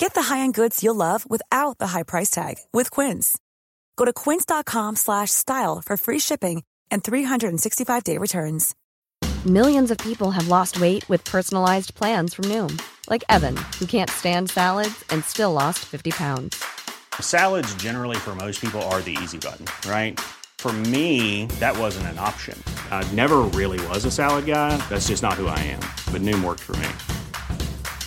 Get the high-end goods you'll love without the high price tag with Quince. Go to quince.com slash style for free shipping and 365-day returns. Millions of people have lost weight with personalized plans from Noom, like Evan, who can't stand salads and still lost 50 pounds. Salads generally for most people are the easy button, right? For me, that wasn't an option. I never really was a salad guy. That's just not who I am. But Noom worked for me.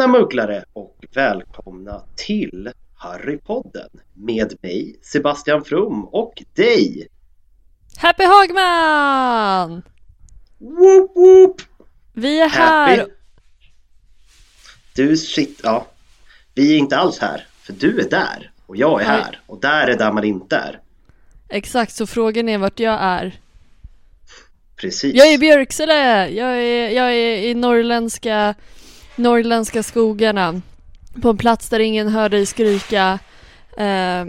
Tjena mugglare och välkomna till Harrypodden med mig Sebastian From och dig! Happy Hagman! Woop woop! Vi är här! Happy. Du shit, ja. Vi är inte alls här, för du är där och jag är Nej. här och där är där man inte är. Exakt, så frågan är vart jag är. Precis. Jag är i Björksele! Jag är, jag är i norrländska, norrländska skogarna. På en plats där ingen hör dig skrika. Eh,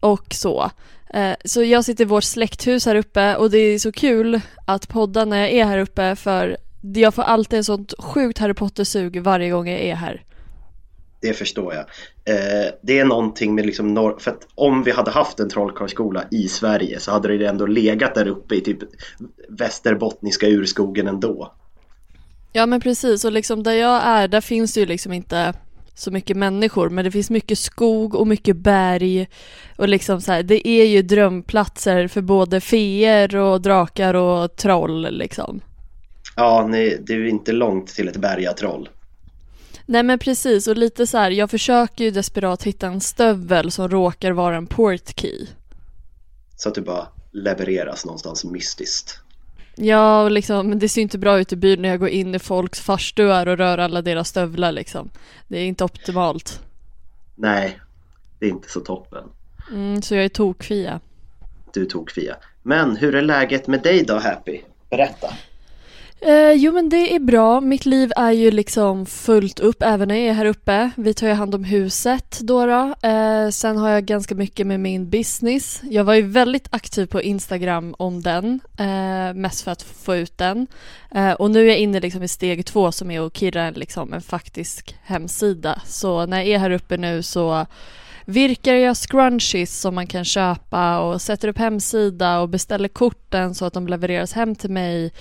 och så. Eh, så jag sitter i vårt släkthus här uppe och det är så kul att podda när jag är här uppe för jag får alltid en sånt sjukt Harry Potter-sug varje gång jag är här. Det förstår jag. Eh, det är någonting med liksom norr... För att om vi hade haft en trollkarlsskola i Sverige så hade det ändå legat där uppe i typ västerbottniska urskogen ändå. Ja men precis och liksom där jag är där finns det ju liksom inte så mycket människor men det finns mycket skog och mycket berg och liksom så här, det är ju drömplatser för både feer och drakar och troll liksom. Ja, nej, det är ju inte långt till ett bergatroll. Nej men precis och lite så här, jag försöker ju desperat hitta en stövel som råkar vara en portkey. Så att du bara levereras någonstans mystiskt. Ja och liksom, men det ser inte bra ut i byn när jag går in i folks farstuar och rör alla deras stövlar liksom. Det är inte optimalt. Nej, det är inte så toppen. Mm, så jag är tokfia. Du tog Fia. Men hur är läget med dig då Happy? Berätta. Eh, jo men det är bra. Mitt liv är ju liksom fullt upp även när jag är här uppe. Vi tar ju hand om huset då. då. Eh, sen har jag ganska mycket med min business. Jag var ju väldigt aktiv på Instagram om den. Eh, mest för att få ut den. Eh, och nu är jag inne liksom i steg två som är att kirra en, liksom, en faktisk hemsida. Så när jag är här uppe nu så virkar jag scrunchies som man kan köpa och sätter upp hemsida och beställer korten så att de levereras hem till mig.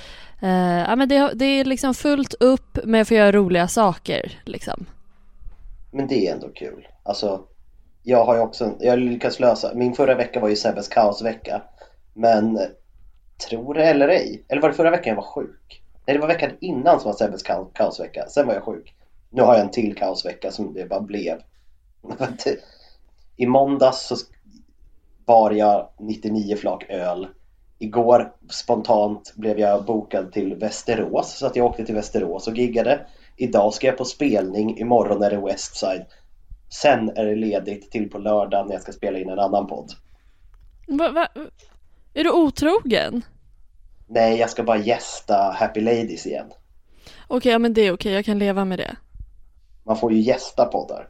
Uh, ja, men det, det är liksom fullt upp men jag får göra roliga saker. Liksom. Men det är ändå kul. Alltså, jag har ju också, jag har lyckats lösa, min förra vecka var ju Sebbes kaosvecka. Men tro det eller ej, eller var det förra veckan jag var sjuk? Nej, det var veckan innan som var Sebbes ka- kaosvecka, sen var jag sjuk. Nu har jag en till kaosvecka som det bara blev. I måndags så bar jag 99 flak öl. Igår spontant blev jag bokad till Västerås så att jag åkte till Västerås och giggade. Idag ska jag på spelning, imorgon är det Westside. Sen är det ledigt till på lördag när jag ska spela in en annan podd. Va, va, är du otrogen? Nej, jag ska bara gästa Happy Ladies igen. Okej, ja, men det är okej. Jag kan leva med det. Man får ju gästa poddar.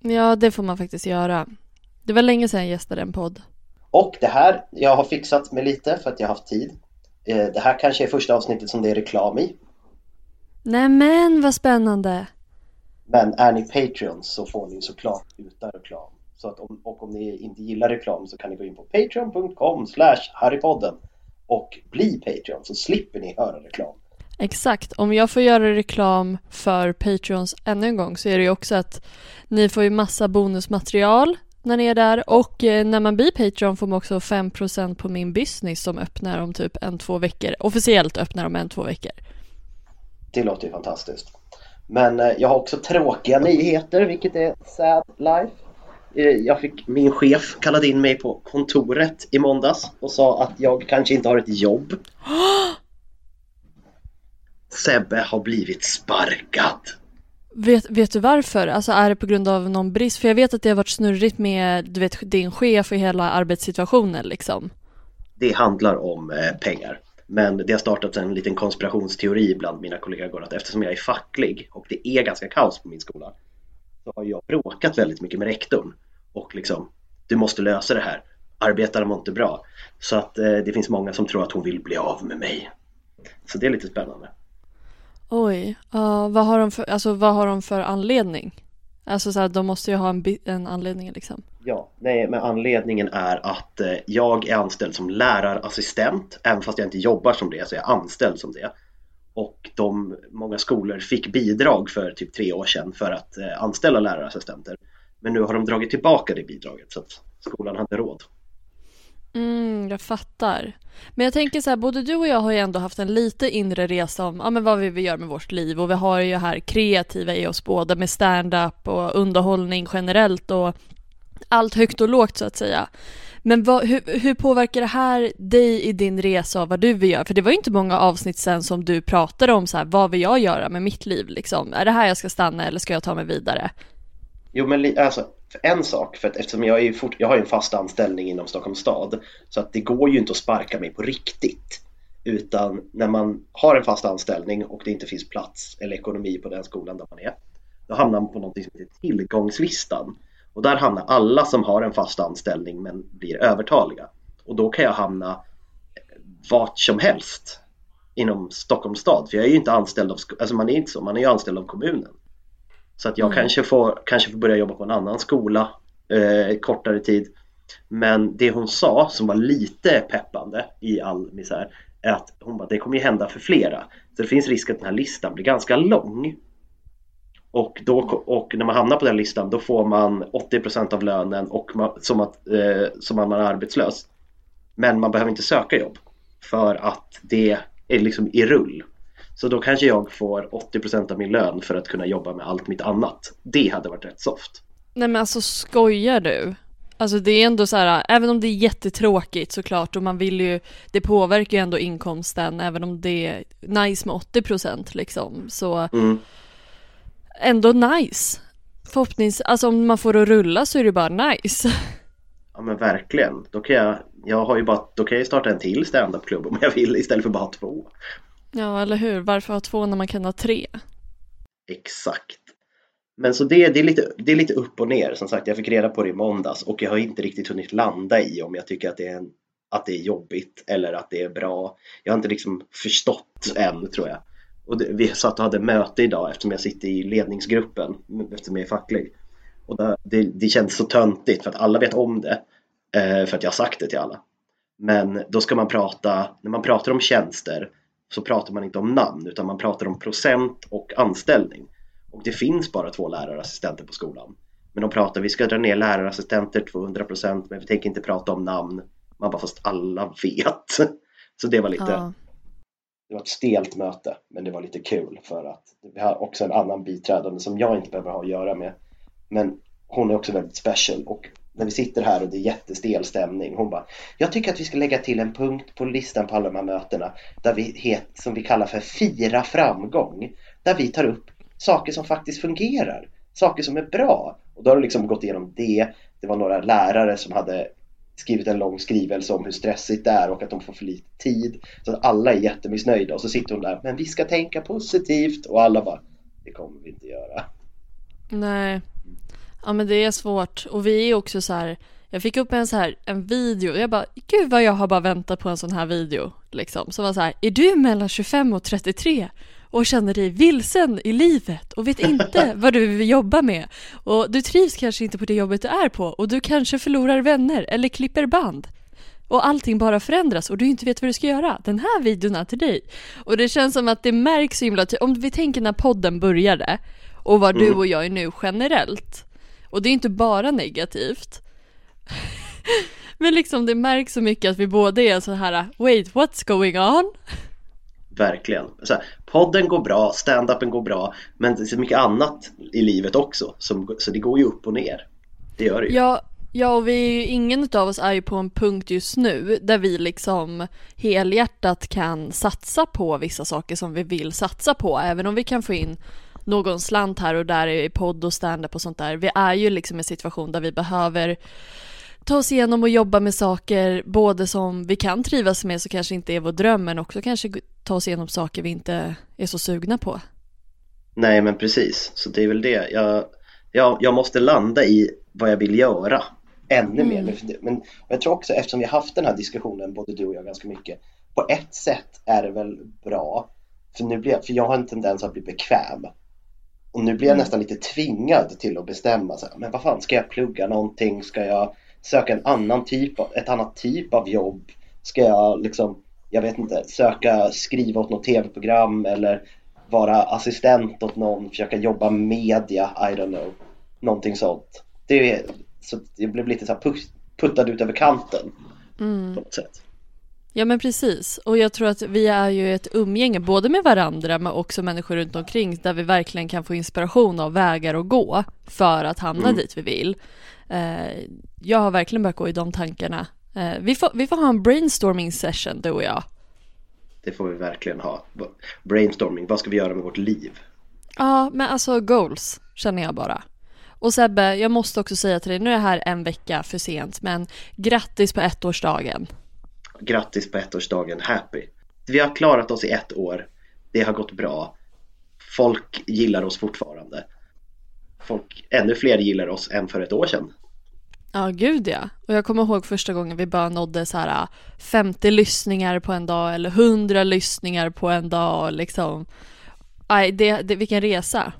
Ja, det får man faktiskt göra. Det var länge sedan jag gästade en podd. Och det här, jag har fixat med lite för att jag har haft tid. Eh, det här kanske är första avsnittet som det är reklam i. Nämen vad spännande! Men är ni Patreons så får ni såklart utan reklam. Så att om, och om ni inte gillar reklam så kan ni gå in på patreon.com slash harrypodden och bli Patreon så slipper ni höra reklam. Exakt, om jag får göra reklam för Patreons ännu en gång så är det ju också att ni får ju massa bonusmaterial när ni är där och eh, när man blir Patreon får man också 5% på min business som öppnar om typ en, två veckor. Officiellt öppnar om en, två veckor. Det låter ju fantastiskt. Men eh, jag har också tråkiga nyheter vilket är sad life. Eh, jag fick, min chef kallade in mig på kontoret i måndags och sa att jag kanske inte har ett jobb. Sebbe har blivit sparkad. Vet, vet du varför? Alltså är det på grund av någon brist? För jag vet att det har varit snurrigt med du vet, din chef och hela arbetssituationen liksom. Det handlar om eh, pengar. Men det har startat en liten konspirationsteori bland mina kollegor att eftersom jag är facklig och det är ganska kaos på min skola så har jag bråkat väldigt mycket med rektorn och liksom du måste lösa det här. Arbetarna mår inte bra. Så att eh, det finns många som tror att hon vill bli av med mig. Så det är lite spännande. Oj, uh, vad, har de för, alltså, vad har de för anledning? Alltså så här, de måste ju ha en, en anledning liksom. Ja, nej, men anledningen är att eh, jag är anställd som lärarassistent, även fast jag inte jobbar som det så är jag anställd som det. Och de, många skolor fick bidrag för typ tre år sedan för att eh, anställa lärarassistenter. Men nu har de dragit tillbaka det bidraget så att skolan hade råd. Mm, jag fattar. Men jag tänker så här, både du och jag har ju ändå haft en lite inre resa om ja, men vad vi vill göra med vårt liv och vi har ju här kreativa i oss båda med stand-up och underhållning generellt och allt högt och lågt så att säga. Men vad, hur, hur, påverkar det här dig i din resa och vad du vill göra? För det var ju inte många avsnitt sen som du pratade om så här, vad vill jag göra med mitt liv liksom? Är det här jag ska stanna eller ska jag ta mig vidare? Jo men alltså, en sak, för att eftersom jag, är fort, jag har en fast anställning inom Stockholms stad så att det går ju inte att sparka mig på riktigt. Utan när man har en fast anställning och det inte finns plats eller ekonomi på den skolan där man är, då hamnar man på något som heter tillgångslistan. Och där hamnar alla som har en fast anställning men blir övertaliga. Och då kan jag hamna eh, vart som helst inom Stockholms stad. För jag är ju inte anställd av, alltså man är inte så, man är ju anställd av kommunen. Så att jag mm. kanske, får, kanske får börja jobba på en annan skola eh, kortare tid. Men det hon sa som var lite peppande i all misär är att hon bara, det kommer ju hända för flera. Så det finns risk att den här listan blir ganska lång. Och, då, och när man hamnar på den listan då får man 80% av lönen och man, som, att, eh, som att man är arbetslös. Men man behöver inte söka jobb för att det är liksom i rull. Så då kanske jag får 80% av min lön för att kunna jobba med allt mitt annat. Det hade varit rätt soft. Nej men alltså skojar du? Alltså det är ändå så här, även om det är jättetråkigt såklart och man vill ju, det påverkar ju ändå inkomsten även om det är nice med 80% liksom så mm. ändå nice. Förhoppningsvis, alltså om man får det att rulla så är det bara nice. Ja men verkligen. Då kan jag, jag har ju bara, då kan jag starta en till standupklubb om jag vill istället för bara två. Ja, eller hur? Varför ha två när man kan ha tre? Exakt. Men så det, det, är lite, det är lite upp och ner. Som sagt, jag fick reda på det i måndags och jag har inte riktigt hunnit landa i om jag tycker att det är, en, att det är jobbigt eller att det är bra. Jag har inte liksom förstått än, tror jag. Och det, vi satt och hade möte idag eftersom jag sitter i ledningsgruppen, eftersom jag är facklig. Och det, det, det känns så töntigt för att alla vet om det, eh, för att jag har sagt det till alla. Men då ska man prata, när man pratar om tjänster så pratar man inte om namn utan man pratar om procent och anställning. Och det finns bara två lärarassistenter på skolan. Men de pratar, vi ska dra ner lärarassistenter 200% men vi tänker inte prata om namn. Man bara, fast alla vet. Så det var lite, ja. det var ett stelt möte men det var lite kul för att vi har också en annan biträdande som jag inte behöver ha att göra med. Men hon är också väldigt special och när vi sitter här och det är jättestel stämning. Hon bara, jag tycker att vi ska lägga till en punkt på listan på alla de här mötena där vi het, som vi kallar för fira framgång. Där vi tar upp saker som faktiskt fungerar, saker som är bra. Och då har du liksom gått igenom det. Det var några lärare som hade skrivit en lång skrivelse om hur stressigt det är och att de får för lite tid. Så att alla är jättemissnöjda och så sitter hon där, men vi ska tänka positivt och alla bara, det kommer vi inte göra. Nej. Ja men det är svårt och vi är också så här jag fick upp en så här en video jag bara gud vad jag har bara väntat på en sån här video liksom som var så här är du mellan 25 och 33 och känner dig vilsen i livet och vet inte vad du vill jobba med och du trivs kanske inte på det jobbet du är på och du kanske förlorar vänner eller klipper band och allting bara förändras och du inte vet vad du ska göra. Den här videon är till dig. Och det känns som att det märks så himla Om vi tänker när podden började och vad du Mm. och jag är nu generellt. Och det är inte bara negativt. Men liksom det märks så mycket att vi båda är så här wait what's going on? Verkligen. Så här, podden går bra, stand-upen går bra, men det är så mycket annat i livet också. Som, så det går ju upp och ner. Det gör det ju. Ja, ja och vi är ju, ingen av oss är ju på en punkt just nu där vi liksom helhjärtat kan satsa på vissa saker som vi vill satsa på, även om vi kan få in någon slant här och där i podd och stand-up och sånt där. Vi är ju liksom i en situation där vi behöver ta oss igenom och jobba med saker både som vi kan trivas med så kanske inte är vår dröm men också kanske ta oss igenom saker vi inte är så sugna på. Nej men precis, så det är väl det. Jag, jag, jag måste landa i vad jag vill göra ännu mer. Mm. Men, men jag tror också eftersom vi har haft den här diskussionen både du och jag ganska mycket. På ett sätt är det väl bra. För, nu blir jag, för jag har en tendens att bli bekväm. Och nu blir jag Mm. nästan lite tvingad till att bestämma så här, men vad fan ska jag plugga någonting? Ska jag söka en annan typ av, ett annat typ av jobb? Ska jag liksom, jag vet inte, söka skriva åt något tv-program eller vara assistent åt någon, försöka jobba med media, I don't know. Någonting sånt. Det är, så jag blev lite så puttad ut över kanten Mm. på något sätt. Ja men precis, och jag tror att vi är ju ett umgänge både med varandra men också människor runt omkring där vi verkligen kan få inspiration av vägar att gå för att hamna Mm. dit vi vill. Eh, jag har verkligen börjat gå i de tankarna. Eh, vi, får, vi får ha en brainstorming session du och jag. Det får vi verkligen ha. Brainstorming, vad ska vi göra med vårt liv? Ja, men alltså goals känner jag bara. Och Sebbe, jag måste också säga till dig, nu är det här en vecka för sent, men grattis på ettårsdagen. Grattis på ettårsdagen, happy! Vi har klarat oss i ett år. Det har gått bra. Folk gillar oss fortfarande. Folk, ännu fler gillar oss än för ett år sedan. Ja, gud ja. Och jag kommer ihåg första gången vi bara nådde så här 50 lyssningar på en dag eller 100 lyssningar på en dag liksom. Aj, det, det, vilken resa.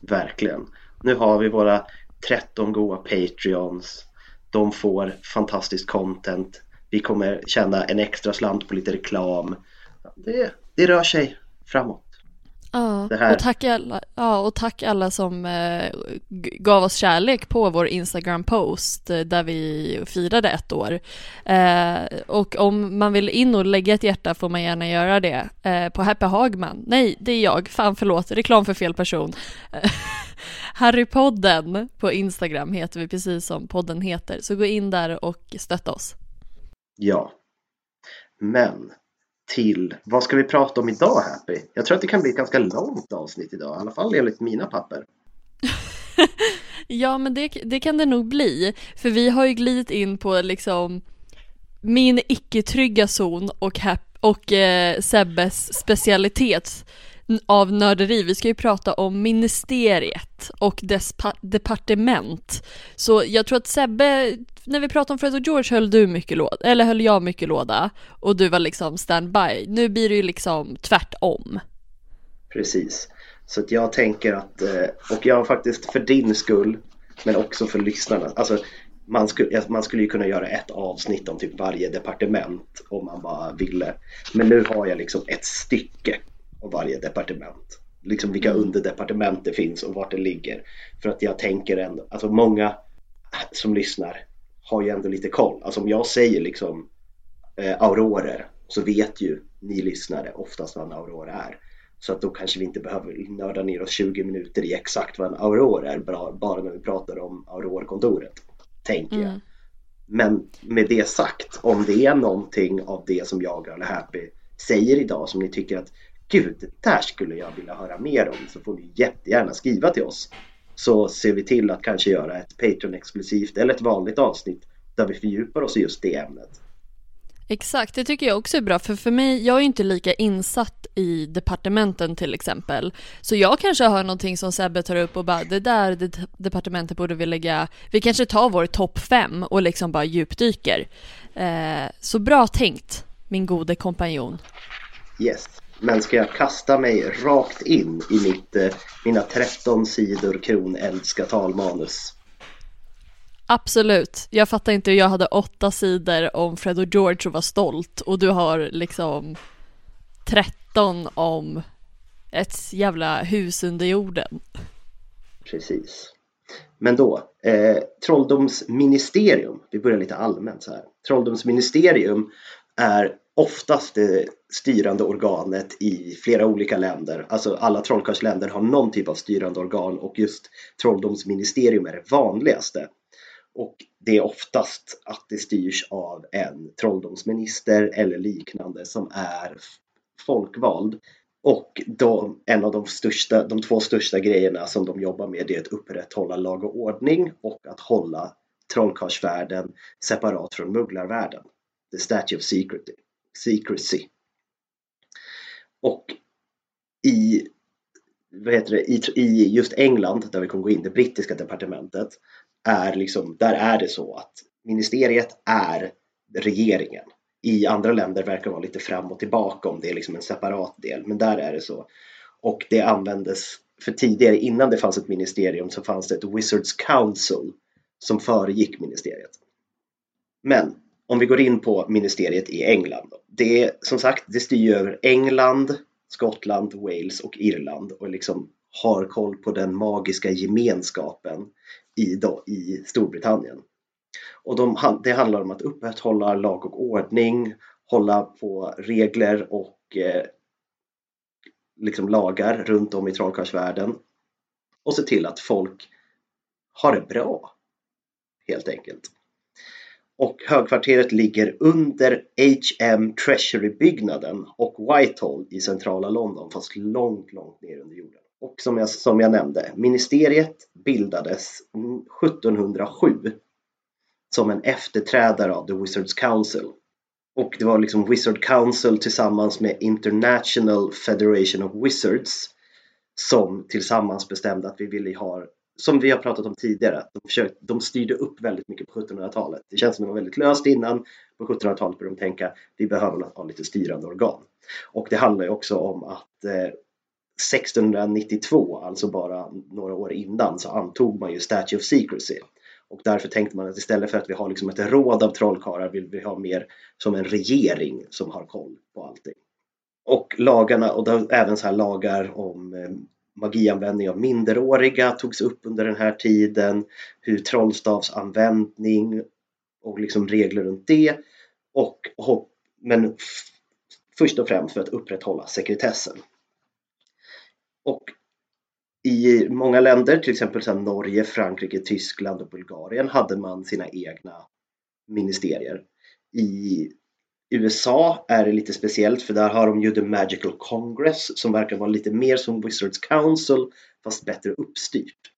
Verkligen. Nu har vi våra 13 goa Patreons. De får fantastiskt content. Vi kommer tjäna en extra slant på lite reklam. Det, det rör sig framåt. Ja, och tack alla, ja, och tack alla som eh, gav oss kärlek på vår Instagram-post eh, där vi firade ett år. Eh, och om man vill in och lägga ett hjärta får man gärna göra det eh, på Happy Hagman. Nej, det är jag. Fan förlåt, reklam för fel person. Eh, Harrypodden på Instagram heter vi precis som podden heter. Så gå in där och stötta oss. Ja. Men till, vad ska vi prata om idag Happy? Jag tror att det kan bli ett ganska långt avsnitt idag, i alla fall enligt mina papper. Ja, men det, det kan det nog bli. För vi har ju glidit in på liksom min icke-trygga zon och, och eh, Sebbes specialitet av nörderi. Vi ska ju prata om ministeriet och dess departement. Så jag tror att Sebbe, när vi pratade om Fred och George höll du mycket låda, eller höll jag mycket låda och du var liksom standby. Nu blir det ju liksom tvärtom. Precis. Så att jag tänker att, eh, och jag har faktiskt för din skull, men också för lyssnarna, alltså man skulle, man skulle ju kunna göra ett avsnitt om typ varje departement om man bara ville. Men nu har jag liksom ett stycke av varje departement. Liksom vilka underdepartement det finns och vart det ligger. För att jag tänker ändå, alltså många som lyssnar har ju ändå lite koll. Alltså om jag säger liksom eh, aurorer så vet ju ni lyssnare oftast vad en aurora är. Så att då kanske vi inte behöver nörda ner oss 20 minuter i exakt vad en aurora är bara, bara när vi pratar om aurorkontoret. Tänker jag. Mm. Men med det sagt, om det är någonting av det som jag eller Happy säger idag som ni tycker att Gud, det där skulle jag vilja höra mer om så får ni jättegärna skriva till oss. Så ser vi till att kanske göra ett Patreon-exklusivt eller ett vanligt avsnitt där vi fördjupar oss i just det ämnet. Exakt, det tycker jag också är bra för för mig, jag är inte lika insatt i departementen till exempel. Så jag kanske har någonting som Sebbe tar upp och bara det där det, departementet borde vi lägga, vi kanske tar vår topp fem och liksom bara djupdyker. Eh, så bra tänkt min gode kompanjon. Yes. Men ska jag kasta mig rakt in i mitt, eh, mina 13 sidor kronälska talmanus? Absolut. Jag fattar inte hur jag hade åtta sidor om Fred och George och var stolt och du har liksom 13 om ett jävla hus under jorden. Precis. Men då, eh, Trolldomsministerium, vi börjar lite allmänt så här. Trolldomsministerium är oftast det styrande organet i flera olika länder. Alltså alla trollkarlsländer har någon typ av styrande organ och just Trolldomsministerium är det vanligaste. Och det är oftast att det styrs av en trolldomsminister eller liknande som är folkvald. Och de, en av de, största, de två största grejerna som de jobbar med är att upprätthålla lag och ordning och att hålla trollkarlsvärlden separat från mugglarvärlden. The Statue of Secrecy. Secrecy. Och i, vad heter det, i, i just England, där vi kommer gå in, det brittiska departementet, är liksom, där är det så att ministeriet är regeringen. I andra länder verkar det vara lite fram och tillbaka om det är liksom en separat del, men där är det så. Och det användes, för tidigare innan det fanns ett ministerium så fanns det ett Wizards Council som föregick ministeriet. Men om vi går in på ministeriet i England. Det är som sagt, det styr över England, Skottland, Wales och Irland och liksom har koll på den magiska gemenskapen i, då, i Storbritannien. Och de, det handlar om att upprätthålla lag och ordning, hålla på regler och eh, liksom lagar runt om i trollkarlsvärlden och se till att folk har det bra helt enkelt. Och högkvarteret ligger under H.M. Treasury-byggnaden och Whitehall i centrala London fast långt, långt ner under jorden. Och som jag, som jag nämnde, ministeriet bildades 1707 som en efterträdare av The Wizards Council. Och det var liksom Wizard Council tillsammans med International Federation of Wizards som tillsammans bestämde att vi ville ha, som vi har pratat om tidigare, de, försökte, de styrde upp väldigt mycket på 1700-talet. Det känns som det var väldigt löst innan. På 1700-talet började de tänka vi behöver ha lite styrande organ. Och det handlar ju också om att eh, 1692, alltså bara några år innan, så antog man ju Statue of Secrecy. Och därför tänkte man att istället för att vi har liksom ett råd av trollkarlar vill vi ha mer som en regering som har koll på allting. Och lagarna, och då, även så här lagar om eh, magianvändning av minderåriga togs upp under den här tiden, hur trollstavsanvändning och liksom regler runt det. Och, men först och främst för att upprätthålla sekretessen. Och i många länder, till exempel så Norge, Frankrike, Tyskland och Bulgarien hade man sina egna ministerier. I USA är det lite speciellt för där har de ju The Magical Congress som verkar vara lite mer som Wizards Council fast bättre uppstyrt.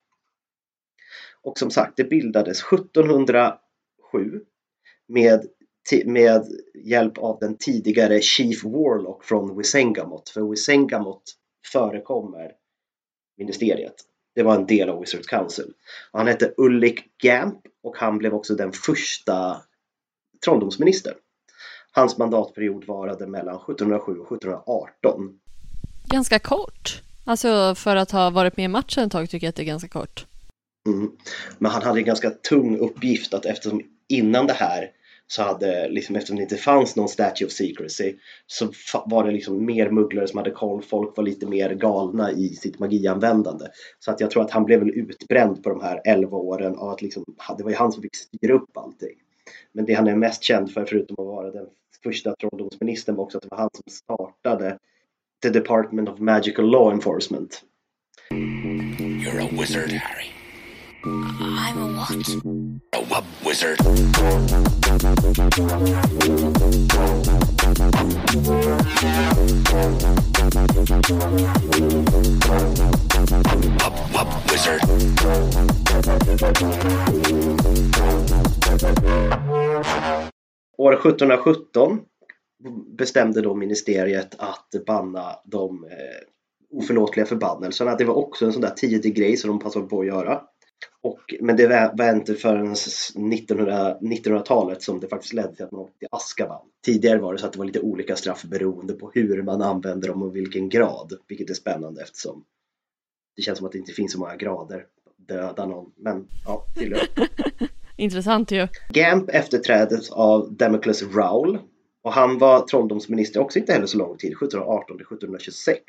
Och som sagt, det bildades 1707 med, med hjälp av den tidigare Chief Warlock från Wisengamot. För Wisengamot förekommer ministeriet. Det var en del av Wizards Council. han hette Ulrik Gamp och han blev också den första trolldomsministern. Hans mandatperiod varade mellan 1707 och 1718. Ganska kort. Alltså för att ha varit med i matchen ett tag tycker jag att det är ganska kort. Mm. Men han hade en ganska tung uppgift att eftersom innan det här så hade, liksom, eftersom det inte fanns någon Statue of Secrecy så var det liksom mer mugglare som hade koll, folk var lite mer galna i sitt magianvändande. Så att jag tror att han blev väl utbränd på de här 11 åren av att liksom, det var ju han som fick styra upp allting. Men det han är mest känd för, förutom att vara den första trolldomsministern, var också att det var han som startade The Department of Magical Law Enforcement. You're a wizard, Harry. I'm a what? A wub wizard. Wub wub wizard. År 1717 bestämde då ministeriet att banna de eh, oförlåtliga förbannelserna. Det var också en sån där tidig grej som de passade på att göra. Och, men det var, inte förrän 1900, 1900-talet som det faktiskt ledde till att man åkte till Askaban. Tidigare var det så att det var lite olika straff beroende på hur man använder dem och vilken grad, vilket är spännande eftersom det känns som att det inte finns så många grader döda någon. Men ja, tydligen. Intressant ju. Gamp efterträddes av Democles Rowell och han var trolldomsminister också inte heller så lång tid, 1718 till 1726.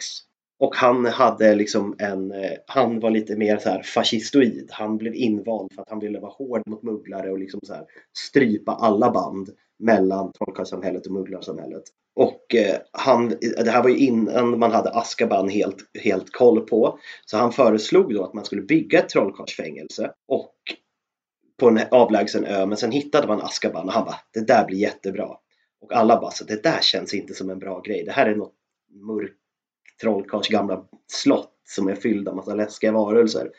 Och han hade liksom en, eh, han var lite mer så här fascistoid. Han blev invald för att han ville vara hård mot mugglare och liksom så här strypa alla band mellan trollkarlssamhället och mugglarsamhället. Och eh, han, det här var ju innan man hade Askaban helt, helt koll på. Så han föreslog då att man skulle bygga ett trollkarlsfängelse och på en avlägsen ö. Men sen hittade man Askaban och han bara, det där blir jättebra. Och alla bara, så det där känns inte som en bra grej. Det här är något mörkt trollkarls gamla slott som är fyllda av massa läskiga varelser.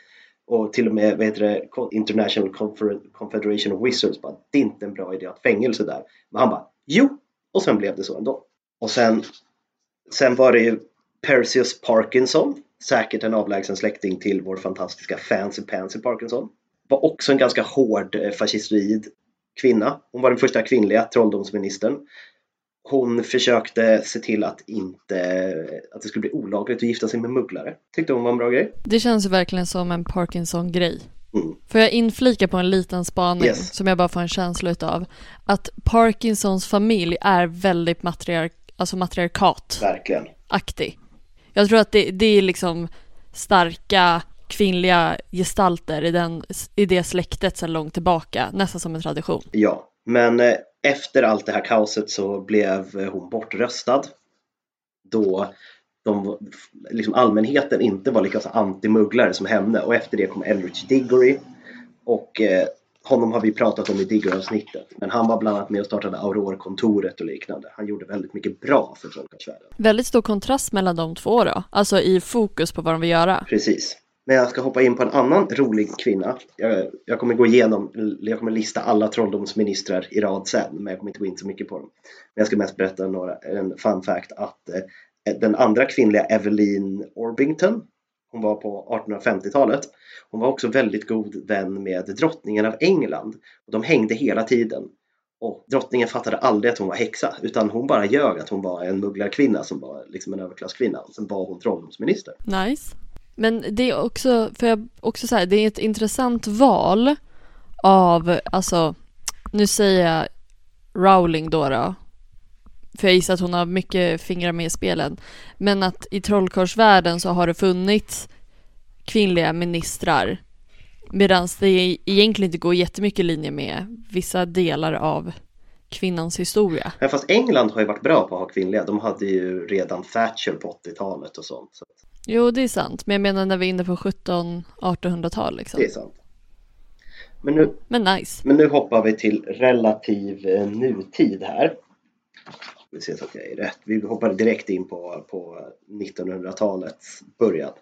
Och till och med vad heter det, International Confederation of Wizards bara, det är inte en bra idé att fängelse där. Men han bara, jo! Och sen blev det så ändå. Och sen, sen var det ju Perseus Parkinson, säkert en avlägsen släkting till vår fantastiska Fancy Pansy Parkinson. Var också en ganska hård eh, fascistoid kvinna. Hon var den första kvinnliga trolldomsministern hon försökte se till att, inte, att det skulle bli olagligt att gifta sig med mugglare. Tyckte hon var en bra grej. Det känns verkligen som en Parkinson-grej. Mm. Får jag inflika på en liten spaning yes. som jag bara får en känsla utav? Att Parkinsons familj är väldigt matriark, alltså matriarkat. Verkligen. Aktig. Jag tror att det, det är liksom starka kvinnliga gestalter i, den, i det släktet sedan långt tillbaka, nästan som en tradition. Ja, men eh, efter allt det här kaoset så blev hon bortröstad. Då de, liksom allmänheten inte var lika anti-mugglare som henne och efter det kom Elrich Diggory och eh, honom har vi pratat om i Diggory-avsnittet. Men han var bland annat med och startade Aurora-kontoret och liknande. Han gjorde väldigt mycket bra för trollkarlsvärlden. Väldigt stor kontrast mellan de två då, alltså i fokus på vad de vill göra. Precis. Men jag ska hoppa in på en annan rolig kvinna. Jag, jag, kommer gå igenom, jag kommer lista alla trolldomsministrar i rad sen, men jag kommer inte gå in så mycket på dem. Men jag ska mest berätta några, en fun fact att eh, den andra kvinnliga Evelyn Orbington, hon var på 1850-talet. Hon var också väldigt god vän med drottningen av England. Och de hängde hela tiden. Och drottningen fattade aldrig att hon var häxa utan hon bara ljög att hon var en mugglarkvinna som var liksom en överklasskvinna. Sen var hon trolldomsminister. Nice. Men det är också, för jag också säga, det är ett intressant val av, alltså, nu säger jag Rowling då, då för jag gissar att hon har mycket fingrar med i spelen, men att i trollkarlsvärlden så har det funnits kvinnliga ministrar medan det e-, egentligen inte går jättemycket i linje med vissa delar av kvinnans historia. Ja, fast England har ju varit bra på att ha kvinnliga. De hade ju redan Thatcher på 80-talet och sånt. Så. Jo, det är sant. Men jag menar när vi är inne på 17-1800-tal liksom. Det är sant. Men nu, men nice. Men nu hoppar vi till relativ eh, nutid här. Vi ser så att jag är rätt. Vi hoppar direkt in på, på 1900-talets början.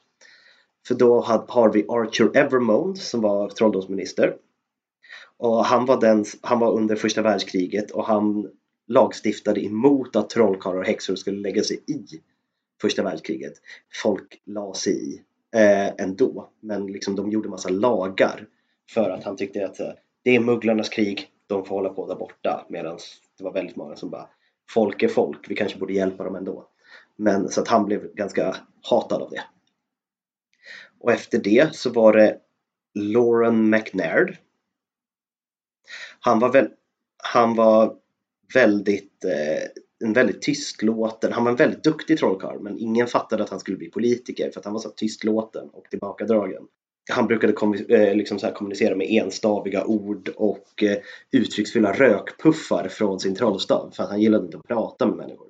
För då har vi Arthur Evermond som var trolldomsminister. Och han var, den, han var under första världskriget och han lagstiftade emot att trollkarlar och häxor skulle lägga sig i första världskriget. Folk la sig i eh, ändå, men liksom de gjorde massa lagar för att han tyckte att eh, det är mugglarnas krig, de får hålla på där borta medan det var väldigt många som bara folk är folk, vi kanske borde hjälpa dem ändå. Men så att han blev ganska hatad av det. Och efter det så var det Lauren McNaird. Han var, väl, han var väldigt eh, en väldigt tystlåten, han var en väldigt duktig trollkarl men ingen fattade att han skulle bli politiker för att han var så tystlåten och tillbakadragen. Han brukade eh, liksom så kommunicera med enstaviga ord och eh, uttrycksfulla rökpuffar från sin trollstav för att han gillade inte att prata med människor.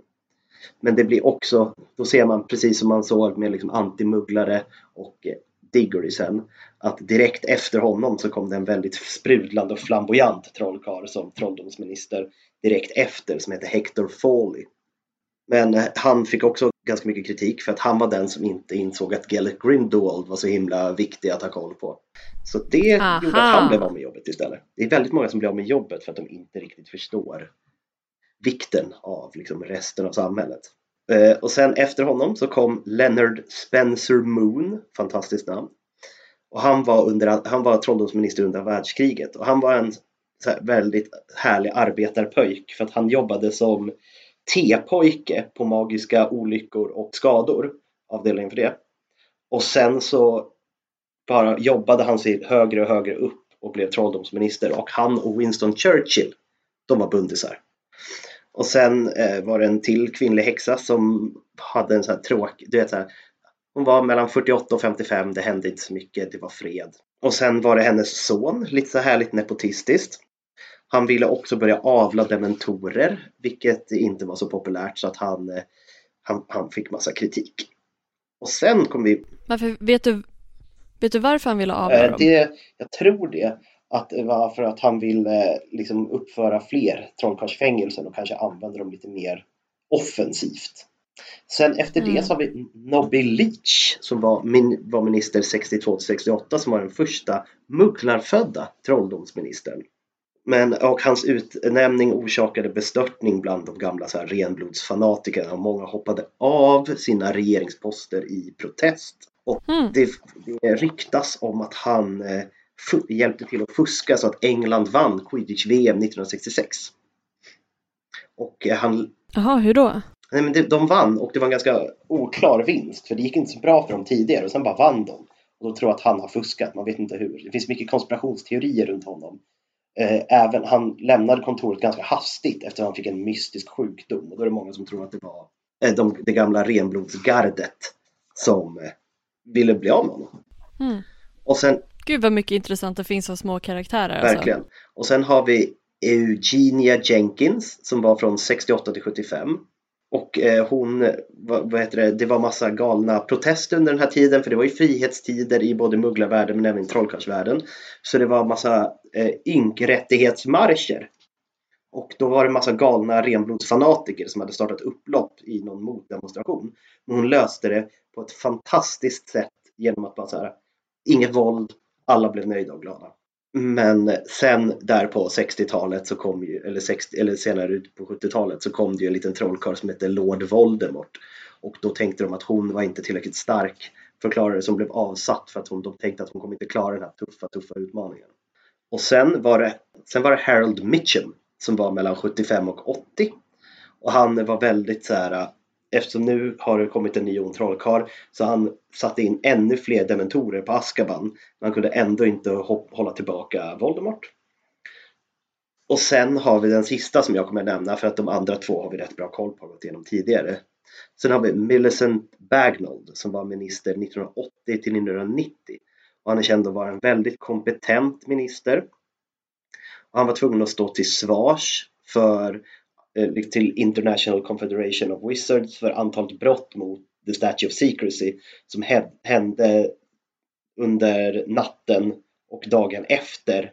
Men det blir också, då ser man precis som man såg med liksom antimugglare och eh, Diggory sen, att direkt efter honom så kom det en väldigt sprudlande och flamboyant trollkarl som trolldomsminister direkt efter som heter Hector Foley. Men eh, han fick också ganska mycket kritik för att han var den som inte insåg att Gellert Grindelwald var så himla viktig att ha koll på. Så det Aha. gjorde att han blev av med jobbet istället. Det är väldigt många som blir av med jobbet för att de inte riktigt förstår vikten av liksom, resten av samhället. Eh, och sen efter honom så kom Leonard Spencer Moon, fantastiskt namn. Och han var, under, han var trolldomsminister under världskriget och han var en väldigt härlig arbetarpöjk för att han jobbade som T-pojke på magiska olyckor och skador, avdelningen för det. Och sen så bara jobbade han sig högre och högre upp och blev trolldomsminister och han och Winston Churchill, de var bundisar. Och sen eh, var det en till kvinnlig häxa som hade en sån här tråkig, du vet så här, hon var mellan 48 och 55, det hände inte så mycket, det var fred. Och sen var det hennes son, lite så härligt nepotistiskt. Han ville också börja avla dementorer, vilket inte var så populärt så att han, eh, han, han fick massa kritik. Och sen kom vi... Varför, vet, du, vet du varför han ville avla dem? Det, jag tror det. Att det var för att han ville liksom uppföra fler trollkarlsfängelser och kanske använda dem lite mer offensivt. Sen efter mm. det så har vi Nobby Leach som var, min, var minister 62 68 som var den första mugglarfödda trolldomsministern. Men, och hans utnämning orsakade bestörtning bland de gamla så här, renblodsfanatikerna och många hoppade av sina regeringsposter i protest. Och mm. det, det ryktas om att han eh, hjälpte till att fuska så att England vann quidditch-VM 1966. Och eh, han... Jaha, hur då? Nej, men det, de vann och det var en ganska oklar vinst för det gick inte så bra för dem tidigare och sen bara vann de. Och då tror jag att han har fuskat, man vet inte hur. Det finns mycket konspirationsteorier runt honom. Eh, även, han lämnade kontoret ganska hastigt efter att han fick en mystisk sjukdom och då är det många som tror att det var eh, de, det gamla renblodsgardet som ville bli av med honom. Mm. Och sen, Gud vad mycket intressant det finns av små karaktärer. Alltså. Verkligen. Alltså. Och sen har vi Eugenia Jenkins som var från 68 till 75. Och eh, hon, vad, vad, heter det, det var massa galna protester under den här tiden för det var ju frihetstider i både mugglarvärlden men även trollkarlsvärlden. Så det var massa eh, ynkrättighetsmarscher. Och då var det massa galna renblodsfanatiker som hade startat upplopp i någon motdemonstration. Men hon löste det på ett fantastiskt sätt genom att bara så här, inget våld, alla blev nöjda och glada. Men sen där på 60-talet så kom ju, eller, 60, eller senare ut på 70-talet så kom det ju en liten trollkarl som hette Lord Voldemort. Och då tänkte de att hon var inte tillräckligt stark förklarare som blev avsatt för att hon, de tänkte att hon kommer inte klara den här tuffa, tuffa utmaningen. Och sen var det, sen var det Harold Mitchum som var mellan 75 och 80. Och han var väldigt så här eftersom nu har det kommit en ny ond trollkarl så han satte in ännu fler dementorer på Askaban. Men han kunde ändå inte hålla tillbaka Voldemort. Och sen har vi den sista som jag kommer nämna för att de andra två har vi rätt bra koll på och gått igenom tidigare. Sen har vi Millicent Bagnold som var minister 1980 till 1990. Och han är känd att vara en väldigt kompetent minister. Och han var tvungen att stå till svars för Eh, till International Confederation of Wizards för antalet brott mot The Statue of Secrecy som hände under natten och dagen efter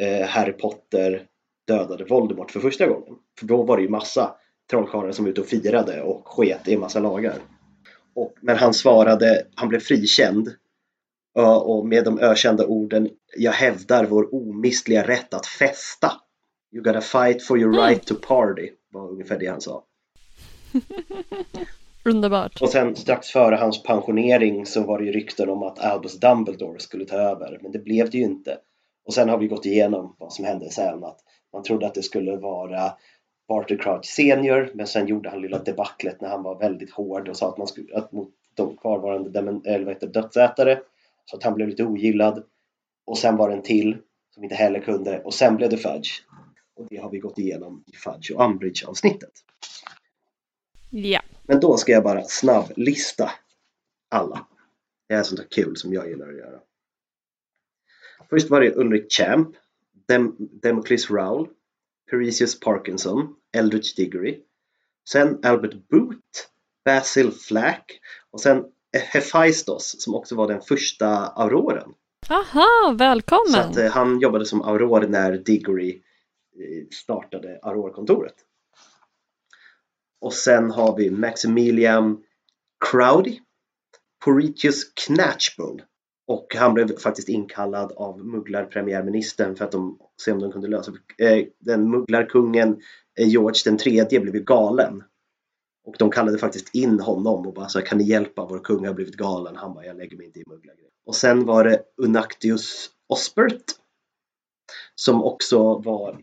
eh, Harry Potter dödade Voldemort för första gången. För då var det ju massa trollkarlar som var ute och firade och sket i en massa lagar. Och, när han svarade, han blev frikänd och med de ökända orden Jag hävdar vår omistliga rätt att festa You gotta fight for your mm. right to party var ungefär det han sa. Underbart. Och sen strax före hans pensionering så var det ju rykten om att Albus Dumbledore skulle ta över men det blev det ju inte. Och sen har vi gått igenom vad som hände sen att man trodde att det skulle vara Barty Crouch senior men sen gjorde han lilla debaclet när han var väldigt hård och sa att man skulle, att mot de kvarvarande eller vad heter, dödsätare så att han blev lite ogillad. Och sen var det en till som inte heller kunde och sen blev det Fudge och det har vi gått igenom i Fudge och Umbridge avsnittet. Ja. Men då ska jag bara snabblista alla. Det är sånt där kul som jag gillar att göra. Först var det Ulrich Champ, Dem Democles Rowell, Parisius Parkinson, Eldridge Diggory. Sen Albert Boot, Basil Flack och sen Hephaistos som också var den första auroren. Aha, välkommen! Så att, eh, han jobbade som auror när Diggory startade Aurora-kontoret. Och sen har vi Maximilian Crowdy, Poritius Knatchbull, Och han blev faktiskt inkallad av mugglarpremiärministern för att de se om de kunde lösa eh, Den mugglarkungen eh, George den tredje blev ju galen. Och de kallade faktiskt in honom och bara så kan ni hjälpa vår kung har blivit galen. Han bara jag lägger mig inte i mugglargrejer. Och sen var det Unactius Osbert som också var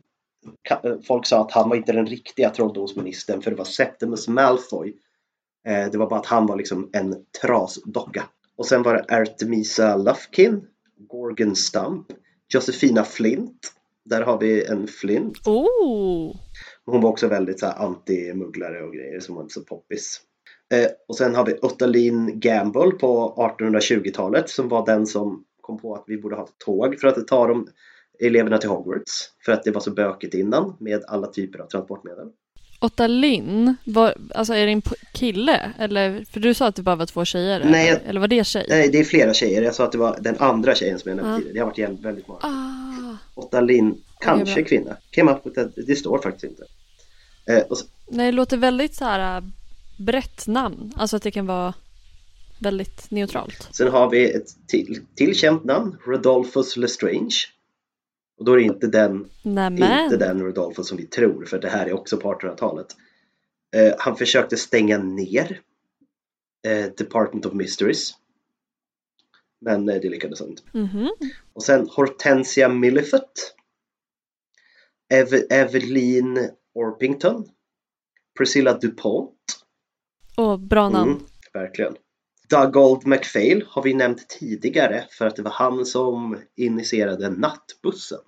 Folk sa att han var inte den riktiga trolldomsministern för det var Septimus Malfoy. Det var bara att han var liksom en trasdocka. Och sen var det Artemisa Lufkin, Gorgon Stump, Josefina Flint. Där har vi en Flint. Oh. Hon var också väldigt så anti-mugglare och grejer som var inte så poppis. Eh, och sen har vi Ottalin Gamble på 1820-talet som var den som kom på att vi borde ha ett tåg för att ta de eleverna till Hogwarts. För att det var så bökigt innan med alla typer av transportmedel. Otta Linn, var, alltså är det en kille? Eller, för du sa att det bara var två tjejer? Nej, eller, eller var det tjej? Nej, det är flera tjejer. Jag sa att det var den andra tjejen som jag nämnde ah. tidigare. Det har varit väldigt många. Ah. Otta Linn, kanske kvinna. Came up with det står faktiskt inte. Eh, så... Nej, det låter väldigt så här äh, brett namn. Alltså att det kan vara väldigt neutralt. Sen har vi ett till, till känt namn, Rodolphus Lestrange. Och då är det inte den, inte den Rodolfo som vi tror, för det här är också på 1800-talet. Eh, han försökte stänga ner eh, Department of Mysteries. Men eh, det lyckades inte. Mm -hmm. Och sen Hortensia Milliford. Ev Evelyn Orpington. Priscilla DuPont. Åh, bra namn. Mm, verkligen. Dougald MacPhail har vi nämnt tidigare för att det var han som initierade nattbussen.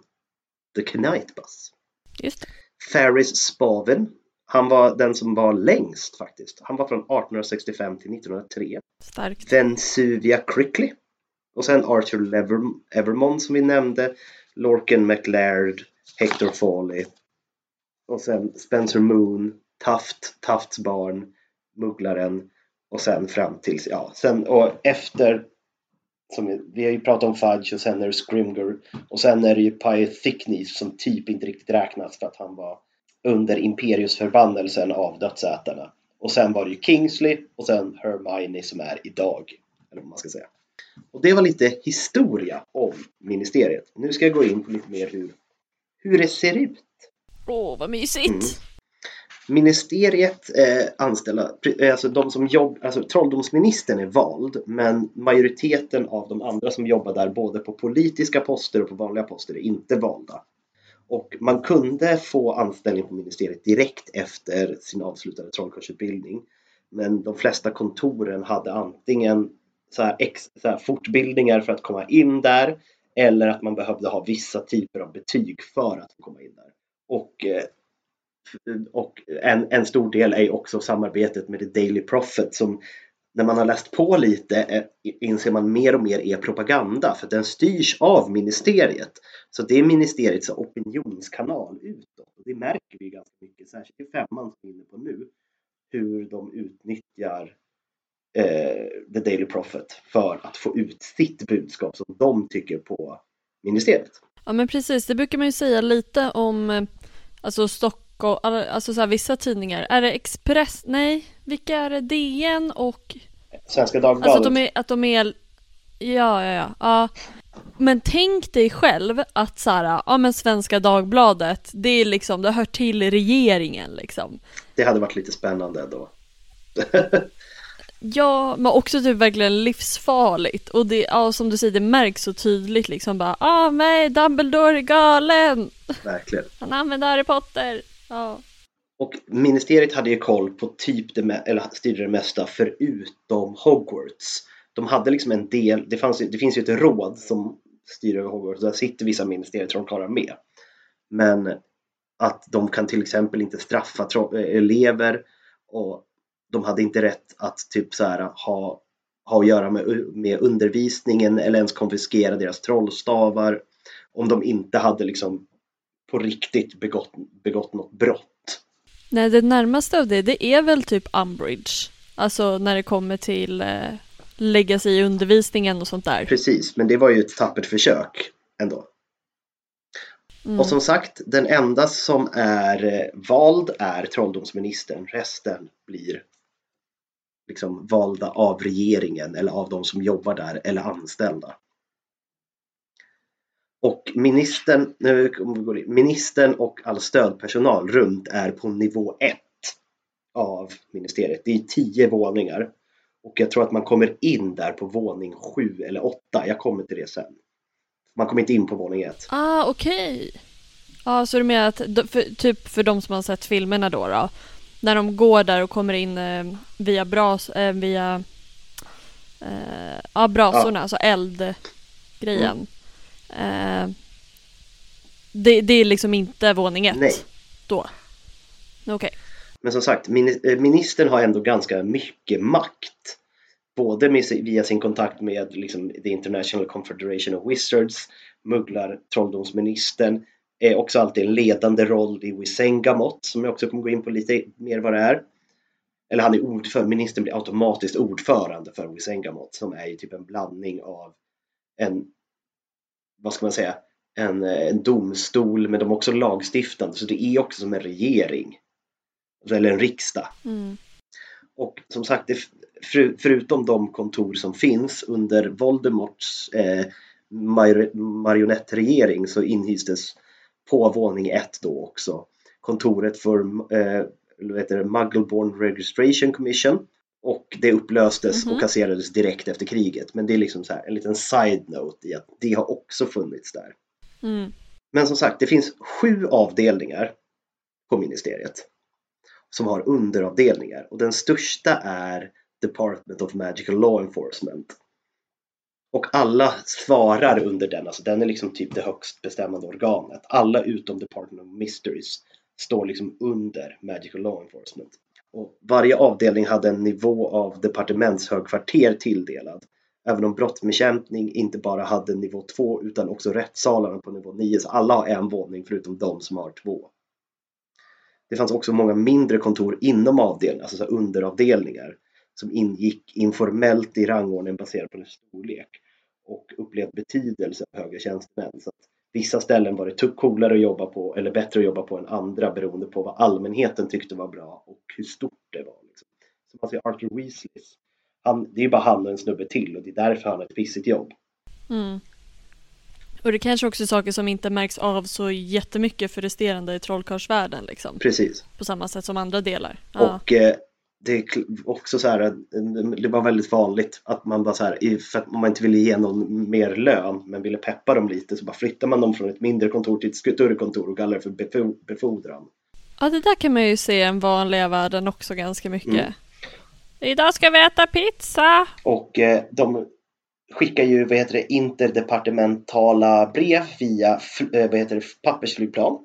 The Knight Bus. Just det. Ferris Spavin. Han var den som var längst faktiskt. Han var från 1865 till 1903. Starkt. Vensuvia Crickley. Och sen Arthur Lever Evermont som vi nämnde. Lorcan McLaird, Hector Foley. Och sen Spencer Moon, Taft, Tafts barn, Mugglaren och sen fram till, ja, sen och efter som, vi har ju pratat om Fudge och sen är det Scrimger och sen är det ju Pythicknees som typ inte riktigt räknas för att han var under Imperiusförbannelsen av dödsätarna. Och sen var det ju Kingsley och sen Hermione som är idag. Eller vad man ska säga. Och det var lite historia om ministeriet. Nu ska jag gå in på lite mer hur, hur det ser ut. Åh, vad mysigt! Mm. Ministeriet eh, anställda, eh, alltså de som jobb, alltså trolldomsministern är vald men majoriteten av de andra som jobbar där både på politiska poster och på vanliga poster är inte valda. Och man kunde få anställning på ministeriet direkt efter sin avslutade trollkursutbildning. Men de flesta kontoren hade antingen så här ex, så här fortbildningar för att komma in där eller att man behövde ha vissa typer av betyg för att komma in där. Och eh, och en, en stor del är också samarbetet med The Daily Prophet som när man har läst på lite eh, inser man mer och mer är propaganda för den styrs av ministeriet. Så det är ministeriets opinionskanal utåt och det märker vi ganska mycket, särskilt i femman som vi är inne på nu, hur de utnyttjar eh, The Daily Prophet för att få ut sitt budskap som de tycker på ministeriet. Ja men precis, det brukar man ju säga lite om eh, alltså Stockholm Stockholm, alltså så här, vissa tidningar. Är det Express? Nej, vilka är det? DN och... Svenska Dagbladet. Alltså att de är, att de är ja, ja, ja, ja. Men tänk dig själv att så här, ja men Svenska Dagbladet, det är liksom, det hör till regeringen liksom. Det hade varit lite spännande då. ja, men också typ verkligen livsfarligt. Och det, ja som du säger, det märks så tydligt liksom bara, ah nej, Dumbledore är galen. Verkligen. Han använder Harry Potter. Ja. Och ministeriet hade ju koll på typ det, eller styrde det mesta förutom Hogwarts. De hade liksom en del, det, fanns, det finns ju ett råd som styr över Hogwarts, där sitter vissa ministerietrollkarlar med. Men att de kan till exempel inte straffa eh, elever och de hade inte rätt att typ så här, ha, ha att göra med, med undervisningen eller ens konfiskera deras trollstavar om de inte hade liksom på riktigt begått, begått något brott. Nej, det närmaste av det, det är väl typ Umbridge. Alltså när det kommer till eh, lägga sig i undervisningen och sånt där. Precis, men det var ju ett tappert försök ändå. Mm. Och som sagt, den enda som är eh, vald är trolldomsministern. Resten blir liksom valda av regeringen eller av de som jobbar där eller anställda. Och ministern, ministern och all stödpersonal runt är på nivå 1 av ministeriet. Det är tio våningar och jag tror att man kommer in där på våning 7 eller 8. Jag kommer till det sen. Man kommer inte in på våning 1. Ah, okej. Okay. Ja, så du menar att för, typ för de som har sett filmerna då, då när de går där och kommer in eh, via bras, eh, via eh, ja, brasorna, ja. alltså eldgrejen. Mm. Eh, det, det, är liksom inte våning ett Nej. då? Okej. Okay. Men som sagt, eh, ministern har ändå ganska mycket makt. Både med, via sin kontakt med liksom, The International Confederation of Wizards, mugglar trolldomsministern, är också alltid en ledande roll i Wisengamot som jag också kommer gå in på lite mer vad det är. Eller han är ordförande, ministern blir automatiskt ordförande för Wisengamot som är ju typ en blandning av en, vad ska man säga, en, en domstol men de är också lagstiftande så det är också som en regering. Eller en riksdag. Mm. Och som sagt, det, för, förutom de kontor som finns under Voldemorts eh, marionettregering så inhystes på våning 1 då också kontoret för eh, heter Muggleborn Registration Commission och det upplöstes mm -hmm. och kasserades direkt efter kriget. Men det är liksom så här, en liten side-note i att det har också funnits där. Mm. Men som sagt, det finns sju avdelningar på ministeriet som har underavdelningar och den största är Department of Magical Law Enforcement. Och alla svarar under den, alltså den är liksom typ det högst bestämmande organet. Alla utom Department of Mysteries står liksom under Magical Law Enforcement. Och varje avdelning hade en nivå av departementshögkvarter tilldelad. Även om brottsbekämpning inte bara hade nivå 2 utan också rättssalarna på nivå 9. Så alla har en våning förutom de som har två. Det fanns också många mindre kontor inom avdelningen, alltså underavdelningar som ingick informellt i rangordningen baserat på dess storlek och upplevt betydelse av högre tjänstemän. Så att vissa ställen var det coolare att jobba på eller bättre att jobba på än andra beroende på vad allmänheten tyckte var bra och hur stort det var. Liksom. Som man ser Arthur Weasley, han, det är bara han och en snubbe till och det är därför han har ett pissigt jobb. Mm. Och det kanske också är saker som inte märks av så jättemycket för resterande i trollkarlsvärlden liksom. Precis. På samma sätt som andra delar. Och eh, det är också så här, det var väldigt vanligt att man bara så här, för att man inte ville ge någon mer lön men ville peppa dem lite så bara flyttar man dem från ett mindre kontor till ett större kontor och kallar det för befordran. Ja, det där kan man ju se i den vanliga världen också ganska mycket. Mm. Idag ska vi äta pizza! Och eh, de skickar ju vad heter det, interdepartementala brev via eh, vad heter det, pappersflygplan.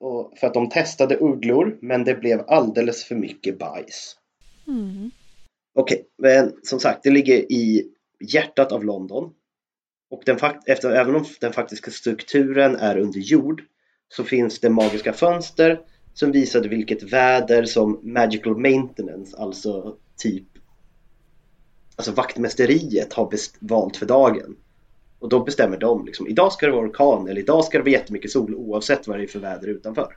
Och för att de testade ugglor men det blev alldeles för mycket bajs. Mm. Okej, okay, men som sagt det ligger i hjärtat av London. Och den efter, även om den faktiska strukturen är under jord så finns det magiska fönster som visade vilket väder som magical maintenance, alltså typ alltså vaktmästeriet har valt för dagen. Och då bestämmer de liksom, idag ska det vara orkan eller idag ska det vara jättemycket sol oavsett vad det är för väder utanför.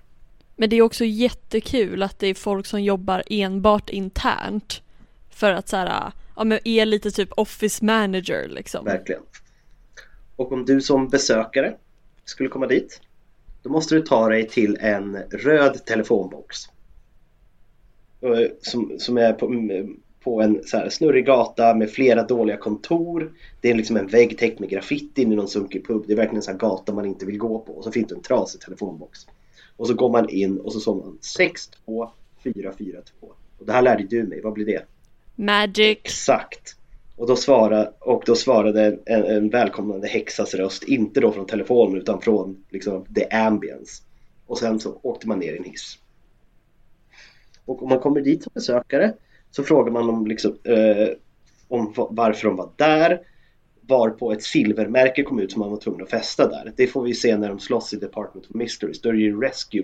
Men det är också jättekul att det är folk som jobbar enbart internt. För att så här, ja men är lite typ office manager liksom. Verkligen. Och om du som besökare skulle komma dit då måste du ta dig till en röd telefonbox. Som, som är på, på en så här snurrig gata med flera dåliga kontor. Det är liksom en vägg täckt med graffiti i någon sunkig pub. Det är verkligen en sån här gata man inte vill gå på. Och så finns det en trasig telefonbox. Och så går man in och så sa man 62442. Och det här lärde du mig. Vad blir det? Magic. Exakt. Och då, svara, och då svarade en, en välkomnande häxas röst, inte då från telefonen utan från liksom, the ambience. Och sen så åkte man ner i en hiss. Och om man kommer dit som besökare så frågar man dem liksom, eh, om varför de var där, varpå ett silvermärke kom ut som man var tvungen att fästa där. Det får vi se när de slåss i Department of Mysteries. Då är det ju Rescue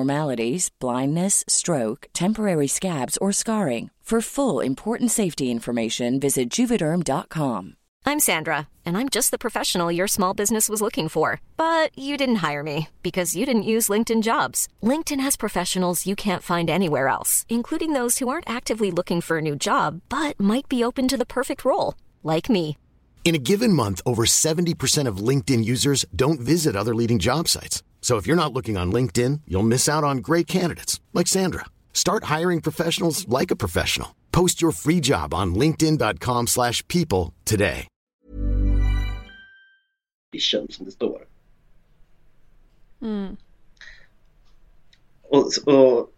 blindness, stroke, temporary scabs, or scarring. For full important safety information, visit juvederm.com. I'm Sandra, and I'm just the professional your small business was looking for. But you didn't hire me because you didn't use LinkedIn jobs. LinkedIn has professionals you can't find anywhere else, including those who aren't actively looking for a new job but might be open to the perfect role, like me. In a given month, over 70% of LinkedIn users don't visit other leading job sites. So if you're not looking on LinkedIn, you'll miss out on great candidates like Sandra. Start hiring professionals like a professional. Post your free job on linkedin.com/people slash people today. Vision som det står. Mm. Och, och,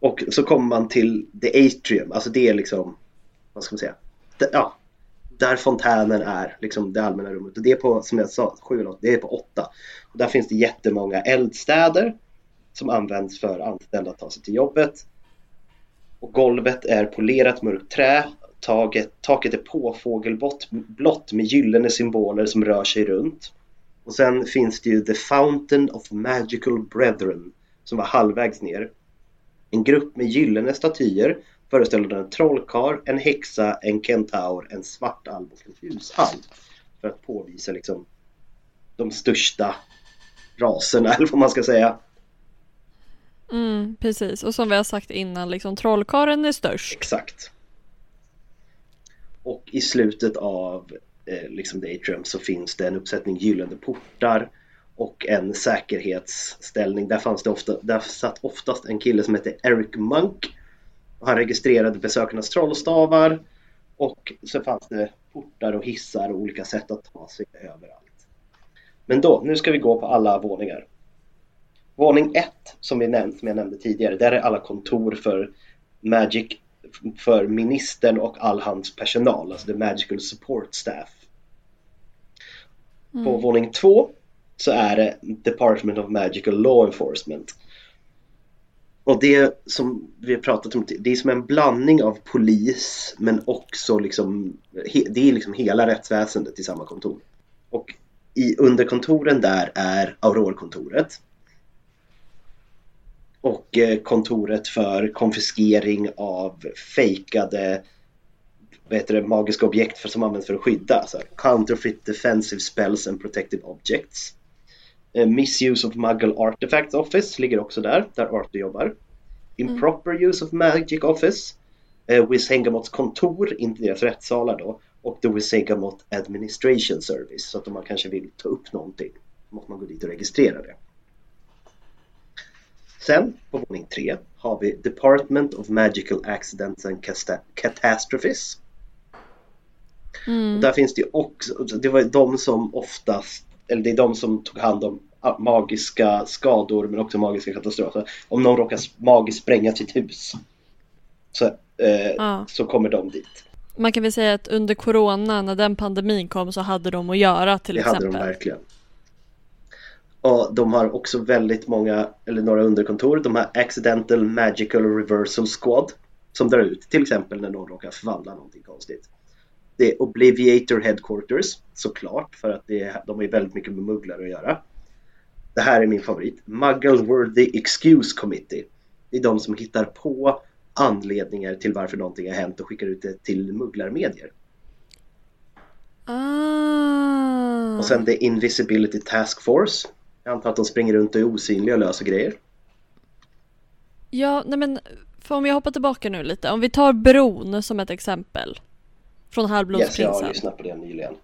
och så kommer man till The Atrium, alltså det är liksom, vad ska man säga, det, ja, där fontänen är, liksom det allmänna rummet. Och det är på, som jag sa, sju eller åtta, det är på åtta. Och där finns det jättemånga eldstäder som används för anställda att ta sig till jobbet. Och golvet är polerat mörkt trä. Taget, taket är påfågelblått med gyllene symboler som rör sig runt. Och sen finns det ju The Fountain of Magical Brethren som var halvvägs ner. En grupp med gyllene statyer föreställande en trollkarl, en häxa, en kentaur, en svartalv och en husalv. För att påvisa liksom de största raserna eller vad man ska säga. Mm, precis, och som vi har sagt innan, liksom trollkarlen är störst. Exakt. Och i slutet av eh, liksom The Atrium så finns det en uppsättning gyllene portar och en säkerhetsställning. Där, fanns det ofta, där satt oftast en kille som hette Eric Monk. Han registrerade besökarnas trollstavar och så fanns det portar och hissar och olika sätt att ta sig överallt. Men då, nu ska vi gå på alla våningar. Våning 1 som, vi nämnt, som jag nämnde tidigare, där är alla kontor för Magic för ministern och all hans personal, alltså the Magical Support Staff. Mm. På våning 2 så är det Department of Magical Law Enforcement. Och det som vi har pratat om, det är som en blandning av polis men också liksom, det är liksom hela rättsväsendet i samma kontor. Och i underkontoren där är Aurorkontoret och eh, kontoret för konfiskering av fejkade vad heter det, magiska objekt för, som används för att skydda. Alltså counterfeit defensive spells and protective objects. Uh, misuse of Muggle Artifacts Office ligger också där, där Arthur jobbar. Improper mm. use of Magic Office. Uh, Wishengamots kontor, inte deras rättssalar då. Och The Wishengamot Administration Service. Så att om man kanske vill ta upp någonting måste man gå dit och registrera det. Sen på våning tre har vi Department of Magical Accidents and Catastrophes. Mm. Där finns det också, det var de som oftast, eller det är de som tog hand om magiska skador men också magiska katastrofer. Om någon råkar magiskt spränga sitt hus så, eh, ja. så kommer de dit. Man kan väl säga att under Corona, när den pandemin kom så hade de att göra till det exempel. Det hade de verkligen. Och de har också väldigt många, eller några underkontor. De har Accidental Magical Reversal Squad som drar ut till exempel när någon råkar förvandla någonting konstigt. Det är Obliviator Headquarters såklart för att det, de har väldigt mycket med mugglare att göra. Det här är min favorit. Muggle Worthy Excuse Committee. Det är de som hittar på anledningar till varför någonting har hänt och skickar ut det till mugglarmedier. Ah. Och sen The Invisibility Task Force jag antar att de springer runt och är osynliga och löser grejer. Ja, nej men för om jag hoppar tillbaka nu lite. Om vi tar bron som ett exempel. Från Yes, jag Halvblodsprinsen. har lyssnat på det nyligen.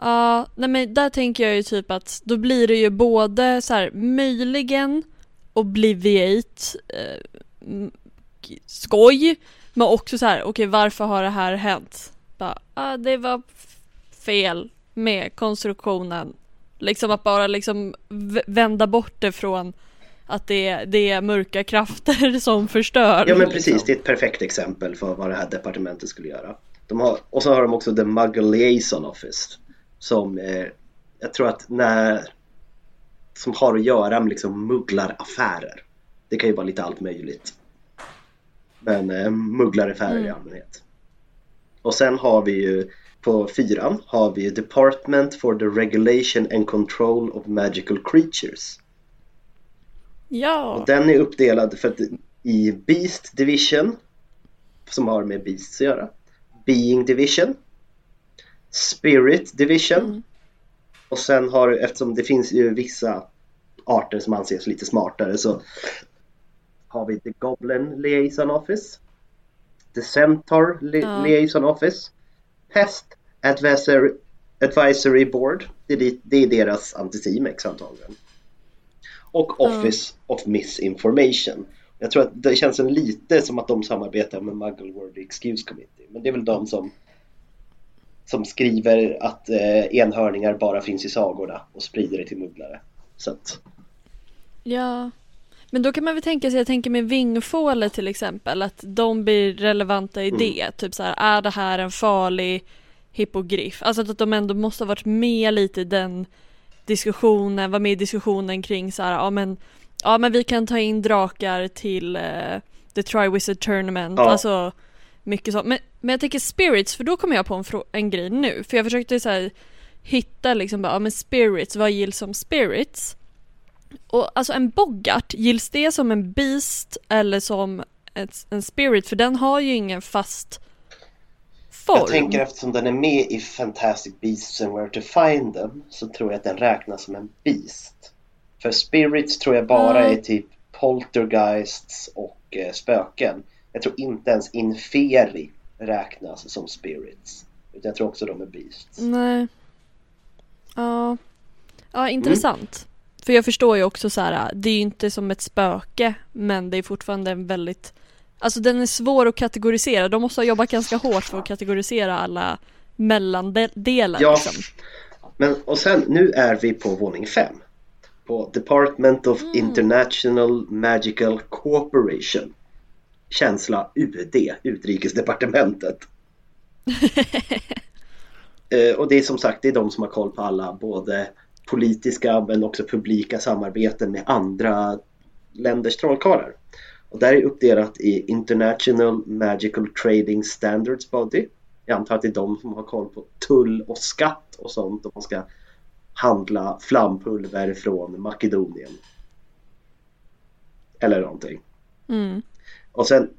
Ja, nej men där tänker jag ju typ att då blir det ju både så här möjligen Obliviate k- skoj men också så här okej varför har det här hänt? Bara, ah, det var fel med konstruktionen. Liksom att bara liksom vända bort det från att det, det är mörka krafter som förstör. Ja men precis, liksom. det är ett perfekt exempel för vad det här departementet skulle göra. De har, och så har de också The Muggle Liaison Office som eh, jag tror att när som har att göra med liksom mugglaraffärer. Det kan ju vara lite allt möjligt. Men eh, mugglaraffärer i Mm. allmänhet. Och sen har vi ju på fyran har vi Department for the Regulation and Control of Magical Creatures. Ja. Och den är uppdelad för att, i Beast Division som har med Beasts att göra. Being Division. Spirit Division. Och sen har du, eftersom det finns ju vissa arter som anses lite smartare så har vi The Goblin Liaison Office. The Centaur Li- Ja. Liaison Office. Pest Advisory, Advisory Board. Det är, det är deras anticimex antagligen. Och Office of Misinformation. Jag tror att det känns en lite som att de samarbetar med Muggle World Excuse Committee. Men det är väl de som som skriver att eh, enhörningar bara finns i sagorna och sprider det till mugglare. Så att, Ja. Men då kan man väl tänka sig, jag tänker med vingfåle till exempel, att de blir relevanta i Mm. det. Typ så här, är det här en farlig hippogriff? Alltså att de ändå måste ha varit med lite i den diskussionen, var med i diskussionen kring så här, ja men, ja men vi kan ta in drakar till eh, The Triwizard Tournament, Ja. alltså mycket så. Men, men jag tänker spirits, för då kommer jag på en, en grej nu, för jag försökte så här hitta liksom bara, ja men spirits, vad gills som spirits? Och alltså en boggart, gills det som en beast eller som ett, en spirit? För den har ju ingen fast form. jag tänker eftersom den är med i Fantastic Beasts and Where to Find Them så tror jag att den räknas som en beast. För spirits tror jag bara Ja. är typ poltergeists och eh, spöken. Jag tror inte ens inferi räknas som spirits. Utan jag tror också de är beasts. Nej. Ja. Ja, intressant. För jag förstår ju också så här, det är ju inte som ett spöke, men det är fortfarande en väldigt Alltså den är svår att kategorisera. De måste ha jobbat ganska hårt för att kategorisera alla mellandelar Ja, liksom. men och sen nu är vi på våning 5. På Department of International Magical Cooperation. Känsla UD, Utrikesdepartementet. Eh, och det är som sagt det är de som har koll på alla både politiska men också publika samarbeten med andra länders trollkarlar. Och där är uppdelat i International Magical Trading Standards Body. Jag antar att det är de som har koll på tull och skatt och sånt om man ska handla flampulver från Makedonien. Eller någonting. Mm. Och sen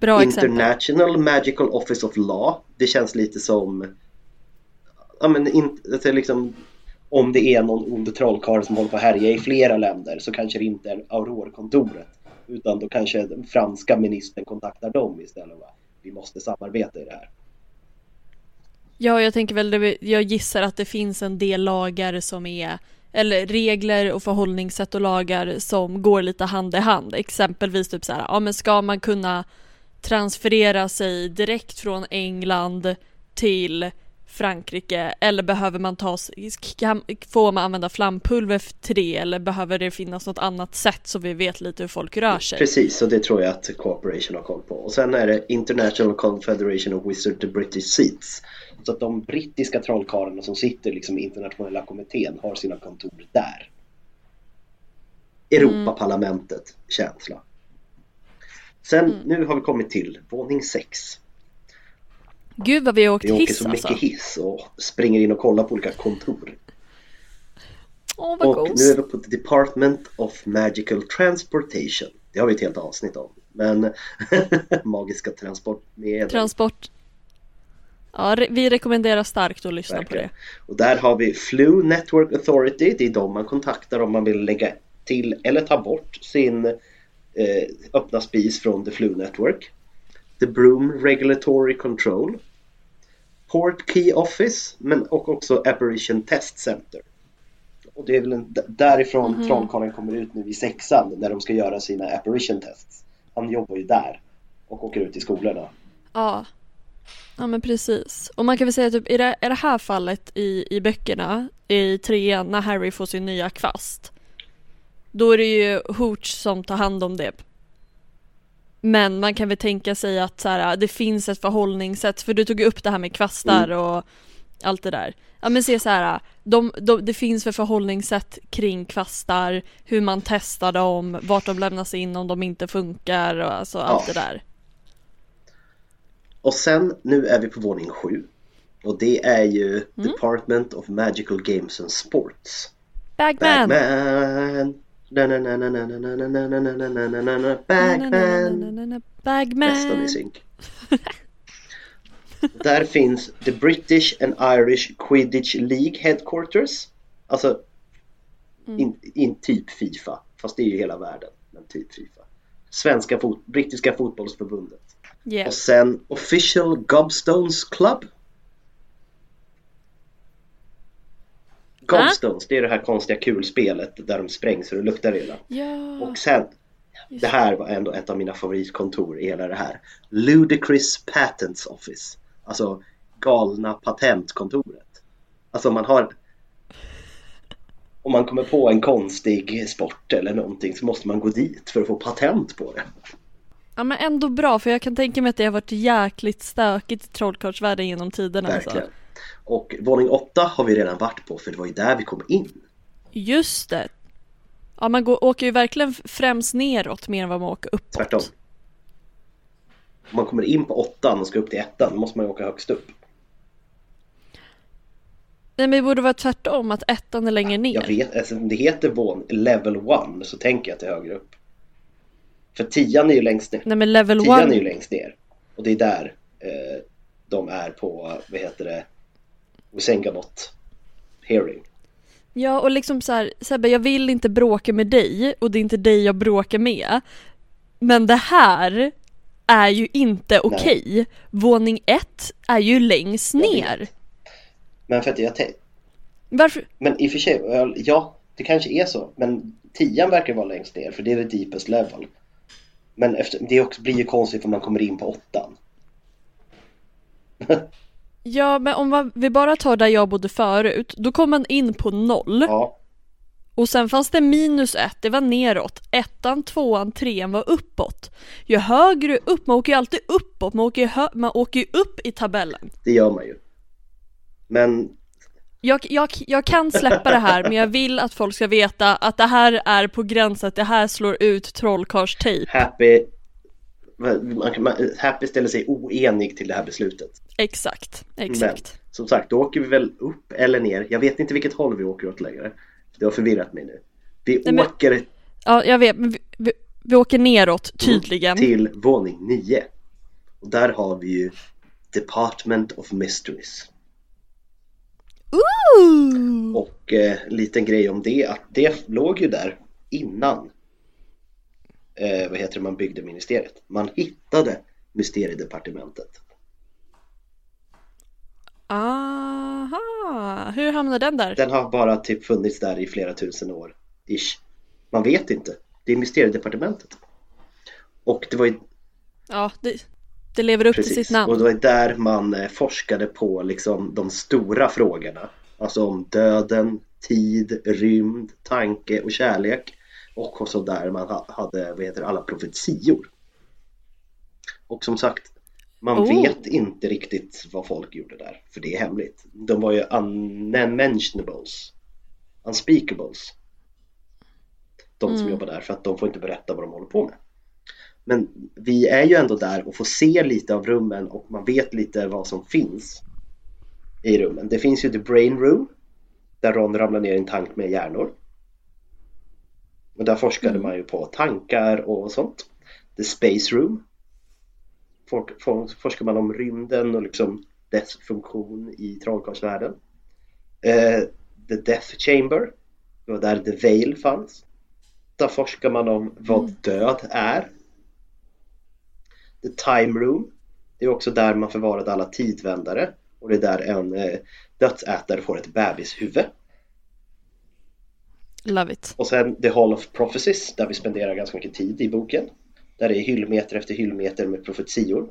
Bra exempel. International Magical Office of Law. Det känns lite som ja, men in, det är liksom, om det är någon ond trollkarl som håller på att härja i flera länder så kanske det inte är Aurorkontoret utan då kanske den franska ministern kontaktar dem istället. Va? Vi måste samarbeta i det här. Ja, jag tänker väl, det, jag gissar att det finns en del lagar som är eller regler och förhållningssätt och lagar som går lite hand i hand. Exempelvis typ så här, ja men ska man kunna transferera sig direkt från England till Frankrike eller behöver man ta kan, får man använda flampulver till det eller behöver det finnas något annat sätt så vi vet lite hur folk rör sig? Precis, och det tror jag att Cooperation har koll på. Och sen är det International Confederation of Wizard the British Seats. Så att de brittiska trollkarlarna som sitter liksom i internationella kommittén har sina kontor där. Europaparlamentet känsla. Sen nu har vi kommit till våning 6. Gud vad vi har åkt Vi åker hiss så alltså. mycket hiss och springer in och kollar på olika kontor. Åh vad Och gott. nu är vi på The Department of Magical Transportation. Det har vi ett helt avsnitt om. Men magiska transportmedel. Transport. Ja, vi rekommenderar starkt att lyssna Verkligen. på det. Och där har vi Flu Network Authority. Det är de man kontaktar om man vill lägga till eller ta bort sin eh, öppna spis från The Flu Network. The Broom Regulatory Control. Port Key Office men och också Apparition Test Center. Och det är väl en, därifrån mm. Trollkarlen kommer ut nu i sexan när de ska göra sina apparition tests. Han jobbar ju där och åker ut i skolorna. Ja. Ja men precis. Och man kan väl säga typ i det, i det här fallet i, i böckerna, i trean när Harry får sin nya kvast. Då är det ju Hooch som tar hand om det. Men man kan väl tänka sig att så här, det finns ett förhållningssätt, för du tog upp det här med kvastar mm. och allt det där. Ja men se så här, de, de, det finns för förhållningssätt kring kvastar, hur man testar dem, vart de lämnas in om de inte funkar och alltså allt det där. Och sen, nu är vi på våning sju. Och det är ju mm. Department of Magical Games and Sports. Bagman! Bagman! Bagman! Bagman! Nästan i synk. Där finns The British and Irish Quidditch League Headquarters. Alltså, mm. in, in, typ Fifa. Fast det är ju hela världen. Men typ Fifa. Svenska fot brittiska fotbollsförbundet. Yeah. Och sen Official Gobstones Club. Gobstones, ah? det är det här konstiga kulspelet där de sprängs och det luktar redan. Ja. Och sen, det här var ändå ett av mina favoritkontor i hela det här. Ludicrous Patents Office. Alltså galna patentkontoret. Alltså man har om man kommer på en konstig sport eller någonting så måste man gå dit för att få patent på det. Ja men ändå bra för jag kan tänka mig att det har varit jäkligt stökigt i trollkarlsvärlden genom tiderna. Verkligen. Alltså. Och våning åtta har vi redan varit på för det var ju där vi kom in. Just det. Ja man går, åker ju verkligen främst neråt mer än vad man åker uppåt. Tvärtom. Om man kommer in på åttan och ska upp till ettan då måste man ju åka högst upp. Nej men det borde vara tvärtom, att ettan är längre ner. Jag vet, alltså, det heter vån, level 1 så tänker jag är högre upp. För tian är ju längst ner. Nej men level 1 Tian one... är ju längst ner. Och det är där eh, de är på, vad heter det, Wisengamot hearing. Ja och liksom så här, Sebbe jag vill inte bråka med dig och det är inte dig jag bråkar med. Men det här är ju inte okej. Okay. Våning ett är ju längst ner. Men för att jag tänkte... Varför? Men i och för sig, ja det kanske är så. Men tian verkar vara längst ner för det är det deepest level. Men efter, det också, blir ju konstigt om man kommer in på åttan. ja men om vi bara tar där jag bodde förut, då kom man in på noll. Ja. Och sen fanns det minus ett, det var neråt. Ettan, tvåan, trean var uppåt. Ju högre upp, man åker ju alltid uppåt, man åker ju, man åker ju upp i tabellen. Det gör man ju. Men... Jag, jag, jag kan släppa det här, men jag vill att folk ska veta att det här är på gränsen, att det här slår ut trollkarlstejp. Happy Happy ställer sig oenig till det här beslutet. Exakt, exakt. Men, som sagt, då åker vi väl upp eller ner. Jag vet inte vilket håll vi åker åt längre. Det har förvirrat mig nu. Vi Nej, åker... Men, ja, jag vet. Vi, vi, vi åker neråt tydligen. Till våning 9. Och där har vi ju Department of Mysteries. Ooh! Och eh, liten grej om det, att det låg ju där innan eh, vad heter det, man byggde ministeriet. Man hittade mysteriedepartementet. Aha, hur hamnade den där? Den har bara typ funnits där i flera tusen år, ish. Man vet inte. Det är mysteriedepartementet. Och det var ju... Ja, det, det lever upp Precis. till sitt namn. Och det var där man eh, forskade på liksom de stora frågorna. Alltså om döden, tid, rymd, tanke och kärlek. Och också där man hade vad heter alla profetior. Och som sagt, man oh. vet inte riktigt vad folk gjorde där, för det är hemligt. De var ju unmentionables, unspeakables. De som mm. jobbar där, för att de får inte berätta vad de håller på med. Men vi är ju ändå där och får se lite av rummen och man vet lite vad som finns i rummen. Det finns ju The Brain Room, där Ron ramlar ner i en tank med hjärnor. Och där forskade mm. man ju på tankar och sånt. The Space Room for, for, forskar man om rymden och liksom dess funktion i trollkarlsvärlden. Uh, the Death Chamber, det var där The Veil fanns. 8 forskar man om vad Mm. död är. The Time Room. Det är också där man förvarade alla tidvändare och det är där en eh, dödsätare får ett bebishuvud. Love it. Och sen The Hall of Prophecies där vi spenderar ganska mycket tid i boken. Där det är hyllmeter efter hyllmeter med profetior.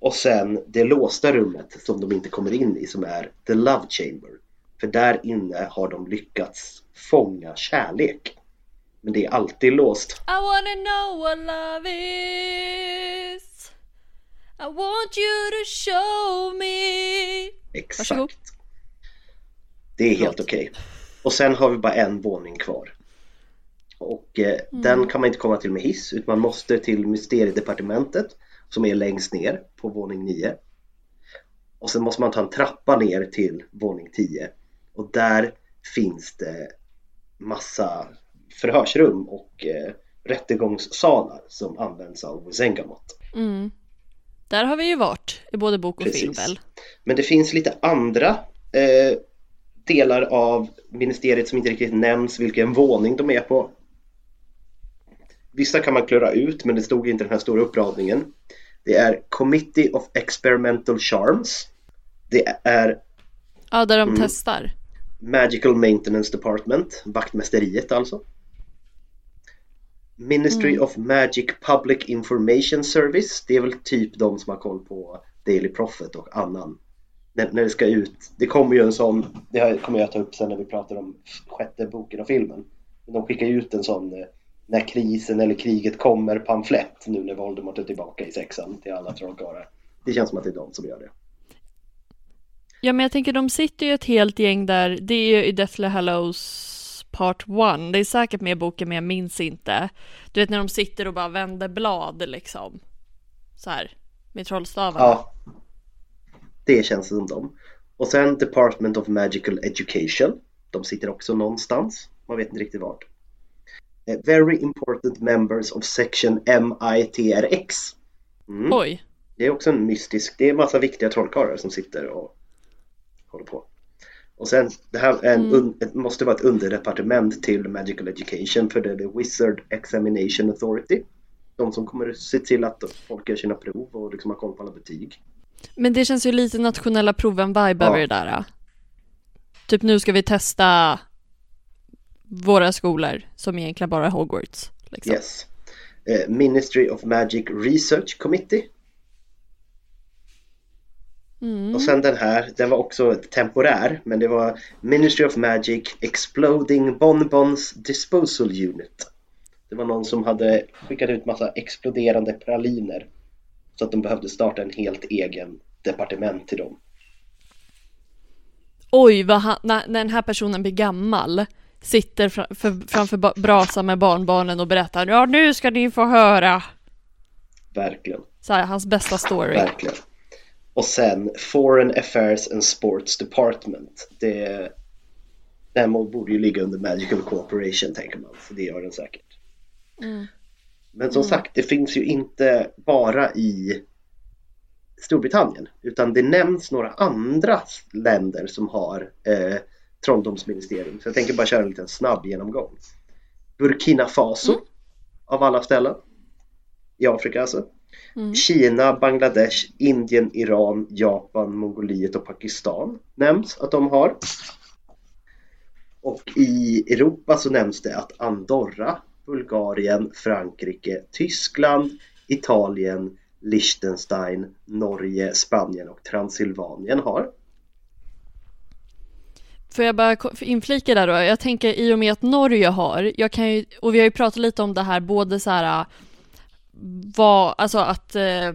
Och sen det låsta rummet som de inte kommer in i som är The Love Chamber. För där inne har de lyckats fånga kärlek. Men det är alltid låst. I wanna know what love is I want you to show me Exakt. Varsågod. Det är helt okej. Och sen har vi bara en våning kvar. Och eh, den kan man inte komma till med hiss utan man måste till mysteriedepartementet som är längst ner på våning 9. Och sen måste man ta en trappa ner till våning 10 och där finns det massa förhörsrum och eh, rättegångssalar som används av Zengamot. mm. Där har vi ju varit i både bok och film Precis. väl? Men det finns lite andra eh, delar av ministeriet som inte riktigt nämns vilken våning de är på. Vissa kan man klura ut men det stod inte den här stora uppradningen. Det är Committee of Experimental Charms. Det är Ja, där de Mm. testar. Magical Maintenance Department, vaktmästeriet alltså. Ministry of Magic Public Information Service, det är väl typ de som har koll på Daily Prophet och annan. När, när det ska ut, det kommer ju en sån, det kommer jag ta upp sen när vi pratar om sjätte boken och filmen. De skickar ju ut en sån eh, när krisen eller kriget kommer pamflett nu när Voldemort är tillbaka i sexan till alla trollkarlar. Det känns som att det är de som gör det. Ja, men jag tänker de sitter ju ett helt gäng där. Det är ju i Deathly Hallows Part 1. Det är säkert med i boken, men jag minns inte. Du vet när de sitter och bara vänder blad liksom. Så här. Med trollstavarna. Ja, det känns som dem. Och sen Department of Magical Education. De sitter också någonstans. Man vet inte riktigt vart. Eh, Very important members of section MITRX. Mm. Oj. Det är också en mystisk, det är en massa viktiga trollkarlar som sitter och håller på. Och sen, det här är en, un, ett, måste vara ett underdepartement till Magical Education för det är the Wizard Examination Authority. De som kommer se till att folk gör sina prov och liksom har koll på alla betyg. Men det känns ju lite nationella proven-vibe Ja. över det där. Typ nu ska vi testa våra skolor som egentligen bara är Hogwarts. Liksom. Yes. Eh, Ministry of Magic Research Committee. Mm. Och sen den här, den var också temporär men det var Ministry of Magic Exploding Bonbons Disposal Unit. Det var någon som hade skickat ut massa exploderande praliner så att de behövde starta en helt egen departement till dem. Oj, vad han, när, när den här personen blir gammal sitter fra, för, framför ba- brasan med barnbarnen och berättar ja nu ska ni få höra Verkligen, så här, hans bästa story. verkligen. Och sen Foreign Affairs and Sports Department. Det, den borde ju ligga under Magical Corporation tänker man, så det gör den säkert. Men som sagt, det finns ju inte bara i Storbritannien utan det nämns några andra länder som har eh, trolldomsministerium. Så jag tänker bara köra en liten snabb genomgång. Burkina Faso av alla ställen. I Afrika alltså. Kina, Bangladesh, Indien, Iran, Japan, Mongoliet och Pakistan nämns att de har. Och i Europa så nämns det att Andorra, Bulgarien, Frankrike, Tyskland, Italien, Liechtenstein, Norge, Spanien och Transsylvanien har. Får jag bara inflika där då? Jag tänker i och med att Norge har, jag kan ju, och vi har ju pratat lite om det här både så här vad, alltså att eh,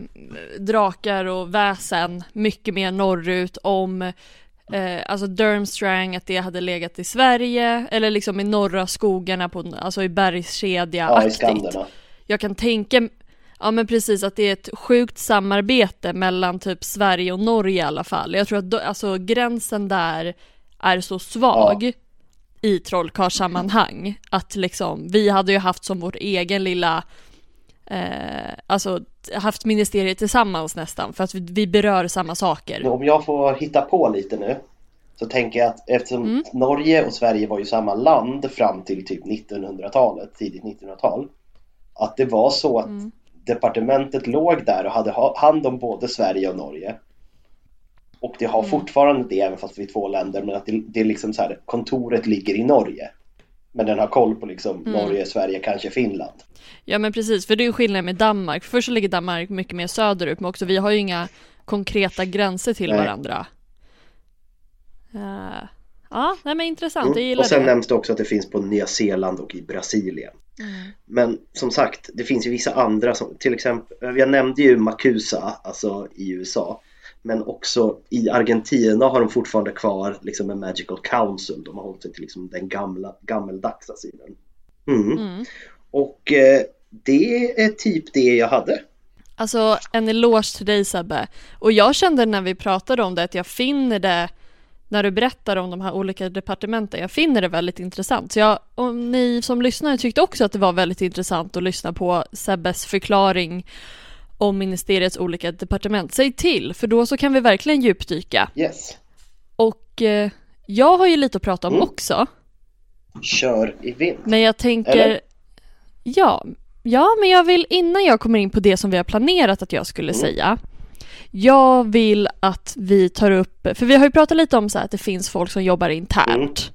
drakar och väsen mycket mer norrut om eh, alltså Durmstrang, att det hade legat i Sverige eller liksom i norra skogarna på, alltså i bergskedja Ja. Jag kan tänka, ja men precis att det är ett sjukt samarbete mellan typ Sverige och Norge i alla fall. Jag tror att då, alltså gränsen där är så svag i trollkarlssammanhang att liksom vi hade ju haft som vårt egen lilla eh, alltså haft ministeriet tillsammans nästan för att vi, berör samma saker. Om jag får hitta på lite nu så tänker jag att eftersom Mm. Norge och Sverige var ju samma land fram till typ 1900-talet, tidigt 1900-tal. Att det var så att Mm. departementet låg där och hade ha- hand om både Sverige och Norge. Och det har Mm. fortfarande det även fast vi är två länder men att det, det är liksom så här, kontoret ligger i Norge. Men den har koll på liksom Mm. Norge, Sverige, kanske Finland. Ja men precis, för det är ju skillnaden med Danmark. Först så ligger Danmark mycket mer söderut, men också vi har ju inga konkreta gränser till Nej. varandra. Eh, ja, nej men intressant, jag Mm. gillar Och sen det. nämns det också att det finns på Nya Zeeland och i Brasilien. Men som sagt, det finns ju vissa andra som till exempel, jag nämnde ju Macusa, alltså i USA. Men också i Argentina har de fortfarande kvar liksom en Magical Council. De har hållit sig till liksom den gamla, gammeldagsa synen. Mm. Mm. Och eh, det är typ det jag hade. Alltså en eloge till dig Sebbe. Och jag kände när vi pratade om det att jag finner det, när du berättar om de här olika departementen, jag finner det väldigt intressant. Så jag, om ni som lyssnare tyckte också att det var väldigt intressant att lyssna på Sebbes förklaring om ministeriets olika departement, säg till, för då så kan vi verkligen djupdyka. Yes. Och eh, jag har ju lite att prata om Mm. också, Kör i vind. men jag tänker Eller? Ja, ja, men jag vill innan jag kommer in på det som vi har planerat att jag skulle Mm. säga. Jag vill att vi tar upp, för vi har ju pratat lite om så här att det finns folk som jobbar internt. Mm.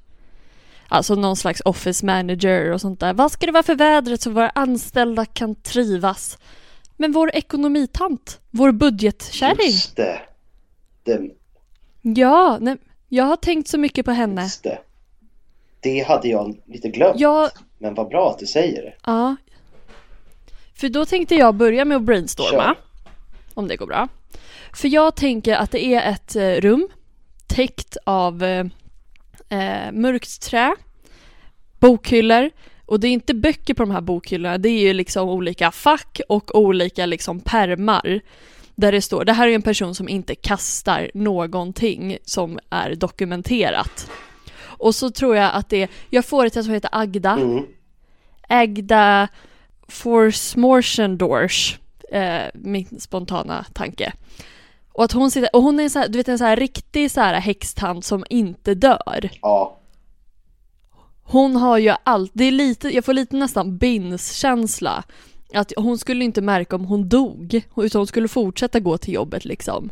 Alltså någon slags office manager och sånt där. Vad ska det vara för vädret så våra anställda kan trivas? Men vår ekonomitant, vår budgetkärring. Just det. det. Ja, nej, jag har tänkt så mycket på henne. Just det. Det hade jag lite glömt. Jag, Men vad bra att du säger det. Ja. För då tänkte jag börja med att brainstorma. Kör. Om det går bra. För jag tänker att det är ett eh, rum täckt av eh, eh, mörkt trä, bokhyllor och det är inte böcker på de här bokhyllorna, det är ju liksom olika fack och olika liksom permar där det står, det här är en person som inte kastar någonting som är dokumenterat. Och så tror jag att det, jag får ett som heter Agda, Mm. Agda Forsmorsendors, eh, min spontana tanke. Och att hon sitter, och hon är så här, du vet en så här riktig så här häxtant som inte dör. Ja. Hon har ju allt, det är lite, jag får lite nästan bins-känsla. Att hon skulle inte märka om hon dog, utan hon skulle fortsätta gå till jobbet liksom.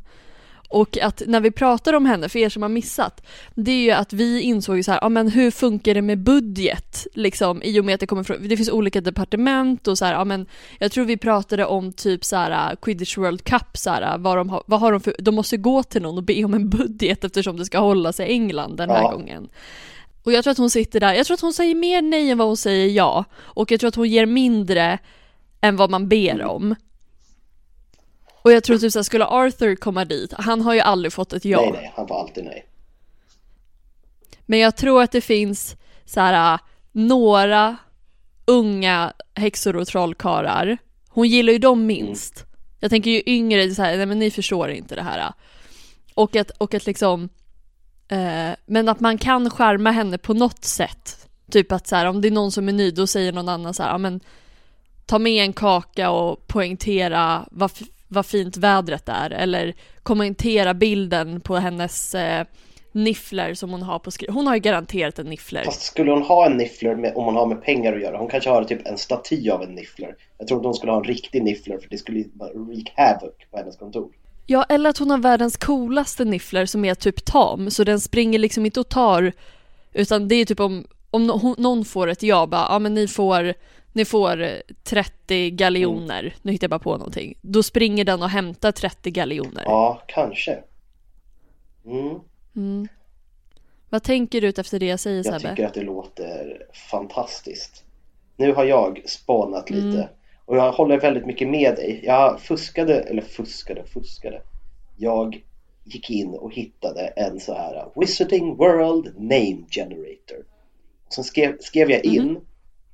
Och att när vi pratar om henne, för er som har missat, det är ju att vi insåg ju så här, ja men hur funkar det med budget? Liksom i och med att det kommer från, det finns olika departement och så här, ja men jag tror vi pratade om typ så här Quidditch World Cup så här, vad de har, vad har de för, de måste gå till någon och be om en budget eftersom det ska hållas i England den här Ja. gången. Och jag tror att hon sitter där, jag tror att hon säger mer nej än vad hon säger ja. Och jag tror att hon ger mindre än vad man ber om. Och jag tror typ såhär, skulle Arthur komma dit, han har ju aldrig fått ett ja. Nej, nej, han får alltid nej. Men jag tror att det finns så här några unga häxor och trollkarlar. Hon gillar ju dem minst. Jag tänker ju yngre, så här, nej men ni förstår inte det här. Och att, och att liksom, eh, men att man kan skärma henne på något sätt. Typ att så här, om det är någon som är ny, då säger någon annan så här, ja men ta med en kaka och poängtera vad, vad fint vädret är. Eller kommentera bilden på hennes eh, niffler som hon har på skri- Hon har ju garanterat en niffler. Fast skulle hon ha en niffler med, om hon har med pengar att göra? Hon kanske har typ en staty av en niffler. Jag tror att hon skulle ha en riktig niffler för det skulle ju bara wreak havoc på hennes kontor. Ja, eller att hon har världens coolaste niffler som är typ tam, så den springer liksom inte och tar, utan det är typ om, om någon får ett ja, bara, ja men ni får, ni får eh, 30 galjoner, nu hittar jag bara på någonting, då springer den och hämtar 30 galjoner. Ja, kanske. Mm. Mm. Vad tänker du ut efter det jag säger Jag Sebbe? tycker att det låter fantastiskt. Nu har jag spånat lite Mm. Och jag håller väldigt mycket med dig. Jag fuskade, eller fuskade, fuskade. Jag gick in och hittade en så här Wizarding World Name Generator. Sen skrev, skrev jag in Mhm.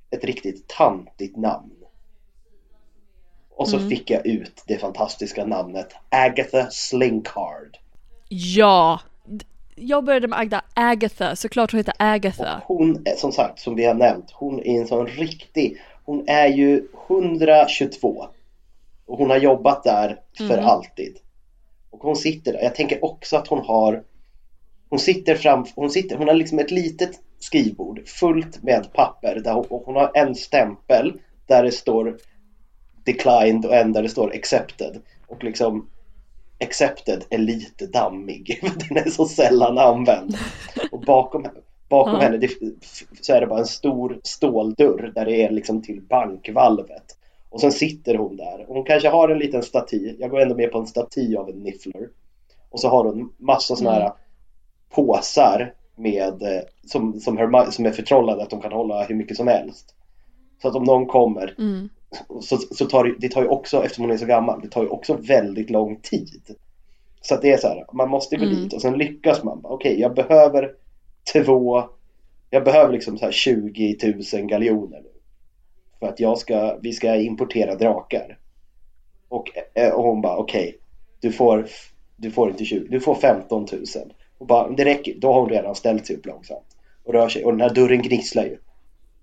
ett riktigt tantigt namn. Och så Mm. fick jag ut det fantastiska namnet Agatha Slinkard. Ja! Jag började med Agda Agatha, såklart hon heter Agatha. Hon är som sagt, som vi har nämnt, hon är en sån riktig, hon är ju 122 och hon har jobbat där för Mm. alltid. Och hon sitter där, jag tänker också att hon har hon sitter fram, hon, sitter, hon har liksom ett litet skrivbord fullt med papper där hon, och hon har en stämpel där det står declined och en där det står accepted. Och liksom accepted är lite dammig, den är så sällan använd. Och bakom, bakom Ja. henne så är det bara en stor ståldörr där det är liksom till bankvalvet. Och sen sitter hon där. Hon kanske har en liten staty, jag går ändå med på en staty av en niffler. Och så har hon massa sådana här påsar med, eh, som, som, Hermi- som är förtrollade att de kan hålla hur mycket som helst. Så att om någon kommer Mm. så, så tar det, det tar ju också, eftersom hon är så gammal, det tar ju också väldigt lång tid. Så att det är så här, man måste gå Mm. dit och sen lyckas man. Okej, jag behöver två, jag behöver liksom så här 20 000 galjoner nu. För att jag ska, vi ska importera drakar. Och, eh, och hon bara, okej, du får, du får inte 20, du får 15 000. Och bara, det räcker, då har hon redan ställt sig upp långsamt. Och rör sig, och den här dörren gnisslar ju.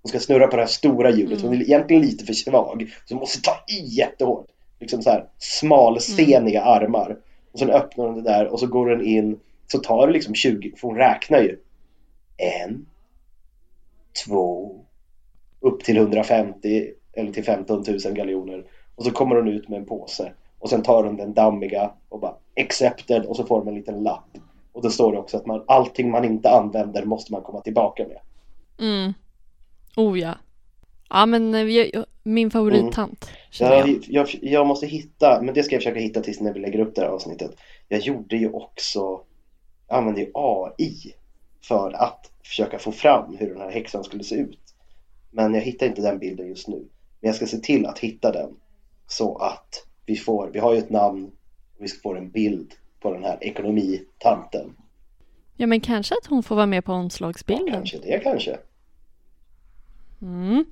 Hon ska snurra på det här stora hjulet. Hon är egentligen lite för svag. Så hon måste ta i jättehårt. Liksom så här smalsteniga armar. Och sen öppnar hon det där och så går den in. Så tar det liksom 20, för hon räknar ju. En. Två. Upp till 150 eller till 15 000 galjoner. Och så kommer hon ut med en påse. Och sen tar hon den dammiga och bara accepted och så får de en liten lapp. Och då står det också att man, allting man inte använder måste man komma tillbaka med. Mm. Oh ja. Ja men eh, jag, min favorittant. känner Jag, jag. jag, jag måste hitta, men det ska jag försöka hitta tills när vi lägger upp det här avsnittet. Jag gjorde ju också, jag använde ju AI för att försöka få fram hur den här häxan skulle se ut. Men jag hittar inte den bilden just nu. Men jag ska se till att hitta den. Så att vi får, vi har ju ett namn och vi ska få en bild på den här ekonomitanten. Ja men kanske att hon får vara med på omslagsbilden. Kanske det kanske. Mm.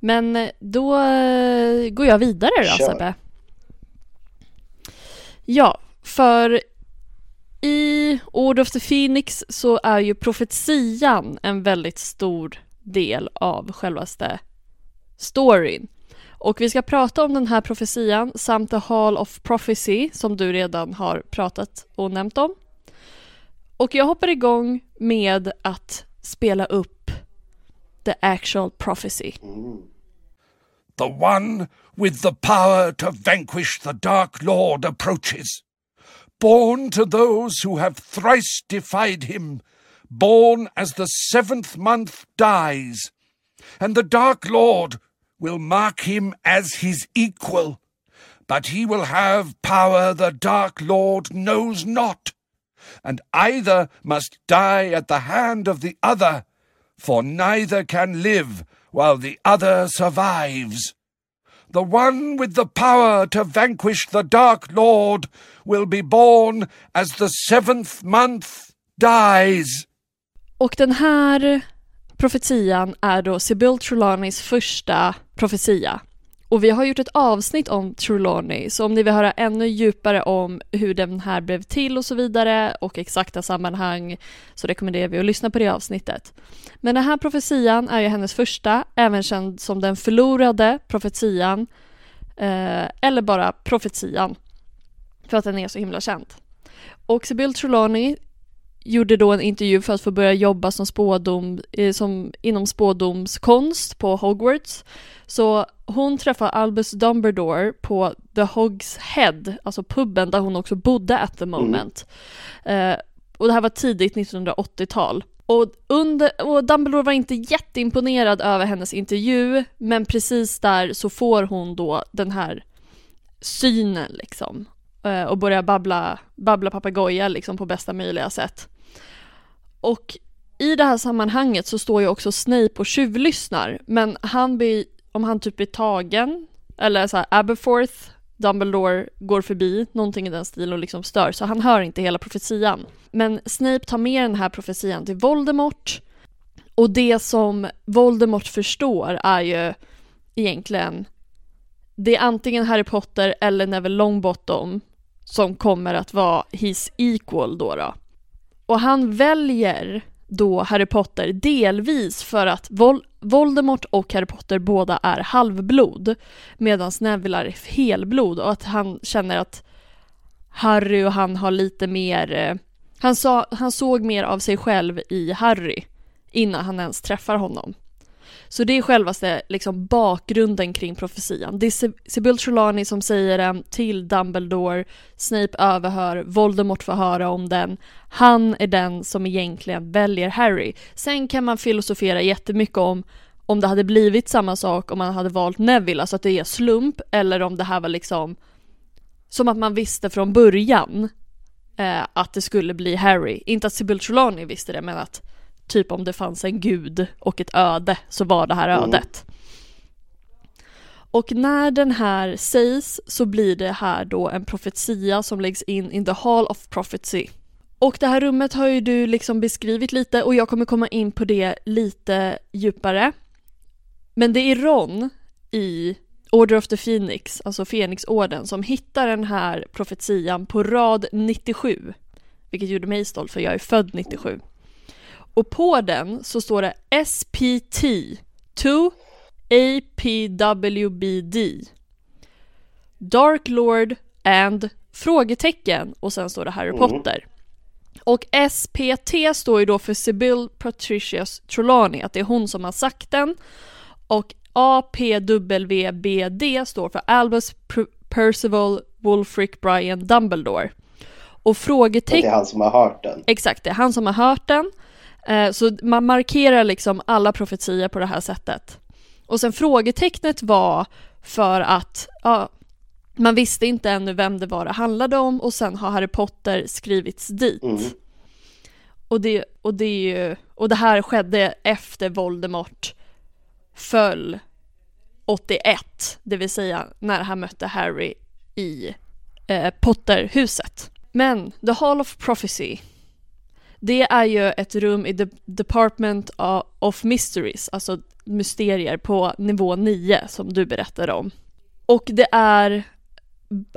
Men eh, då eh, går jag vidare då Kör. Sebbe. Ja, för i Ord of the Phoenix så är ju profetian en väldigt stor del av självaste storyn. Och vi ska prata om den här profetian samt The Hall of Prophecy som du redan har pratat och nämnt om. Och jag hoppar igång med att spela upp The Actual Prophecy. The one with the power to vanquish the Dark Lord approaches. Born to those who have thrice defied him, born as the seventh month dies, and the Dark Lord will mark him as his equal, but he will have power the Dark Lord knows not, and either must die at the hand of the other, for neither can live while the other survives. The one with the power to vanquish the Dark Lord will be born as the seventh month dies. Och den här profetian är då Sibyl Trelawneys första profetia. Och vi har gjort ett avsnitt om Trelawney, så om ni vill höra ännu djupare om hur den här blev till och så vidare och exakta sammanhang så rekommenderar vi att lyssna på det avsnittet. Men den här profetian är ju hennes första, även känd som den förlorade profetian eh, eller bara profetian för att den är så himla känd. Och Sibyl Trelawney gjorde då en intervju för att få börja jobba som spådom, eh, som, inom spådomskonst på Hogwarts. Så hon träffade Albus Dumbledore på The Hogs Head, alltså puben där hon också bodde at the moment. Eh, och det här var tidigt 1980-tal. Och, under, och Dumbledore var inte jätteimponerad över hennes intervju, men precis där så får hon då den här synen liksom. Eh, och börjar babbla, babbla papegoja liksom på bästa möjliga sätt. Och i det här sammanhanget så står ju också Snape och tjuvlyssnar, men han blir, om han typ blir tagen, eller så här Aberforth, Dumbledore går förbi, någonting i den stilen och liksom stör, så han hör inte hela profetian. Men Snape tar med den här profetian till Voldemort, och det som Voldemort förstår är ju egentligen det är antingen Harry Potter eller Neville Longbottom som kommer att vara his equal då. då. Och han väljer då Harry Potter delvis för att Vol- Voldemort och Harry Potter båda är halvblod medan Neville är helblod och att han känner att Harry och han har lite mer, eh, Han, sa, han såg mer av sig själv i Harry innan han ens träffar honom. Så det är självaste liksom, bakgrunden kring profetian. Det är Sibyl Trelawney som säger den till Dumbledore, Snape överhör, Voldemort får höra om den. Han är den som egentligen väljer Harry. Sen kan man filosofera jättemycket om om det hade blivit samma sak om man hade valt Neville, alltså att det är slump, eller om det här var liksom som att man visste från början eh, att det skulle bli Harry. Inte att Sibyl Trelawney visste det, men att typ om det fanns en gud och ett öde så var det här mm. ödet. Mm. Och när den här sägs så blir det här då en profetia som läggs in in the hall of prophecy. Och det här rummet har ju du liksom beskrivit lite och jag kommer komma in på det lite djupare. Men det är Ron i Order of the Phoenix, alltså Fenixorden, som hittar den här profetian på rad 97. Vilket gjorde mig stolt för jag är född 97. Och på den så står det SPT 2 APWBD Dark Lord and frågetecken och sen står det Harry mm. Potter. Och SPT står ju då för Sibyl Patricius Trelawney, att det är hon som har sagt den. Och APWBD står för Albus Percival Wolfric Brian Dumbledore. Och frågetecken... Det är han som har hört den. Exakt, det är han som har hört den. Eh, så man markerar liksom alla profetier på det här sättet. Och sen frågetecknet var för att ja, man visste inte ännu vem det var det handlade om och sen har Harry Potter skrivits dit. Mm. Och, det, och, det är ju, och det här skedde efter Voldemort föll 81, det vill säga när han mötte Harry i eh, Potterhuset. Men The Hall of Prophecy det är ju ett rum i The Department of Mysteries, alltså mysterier på nivå 9 som du berättade om. Och det är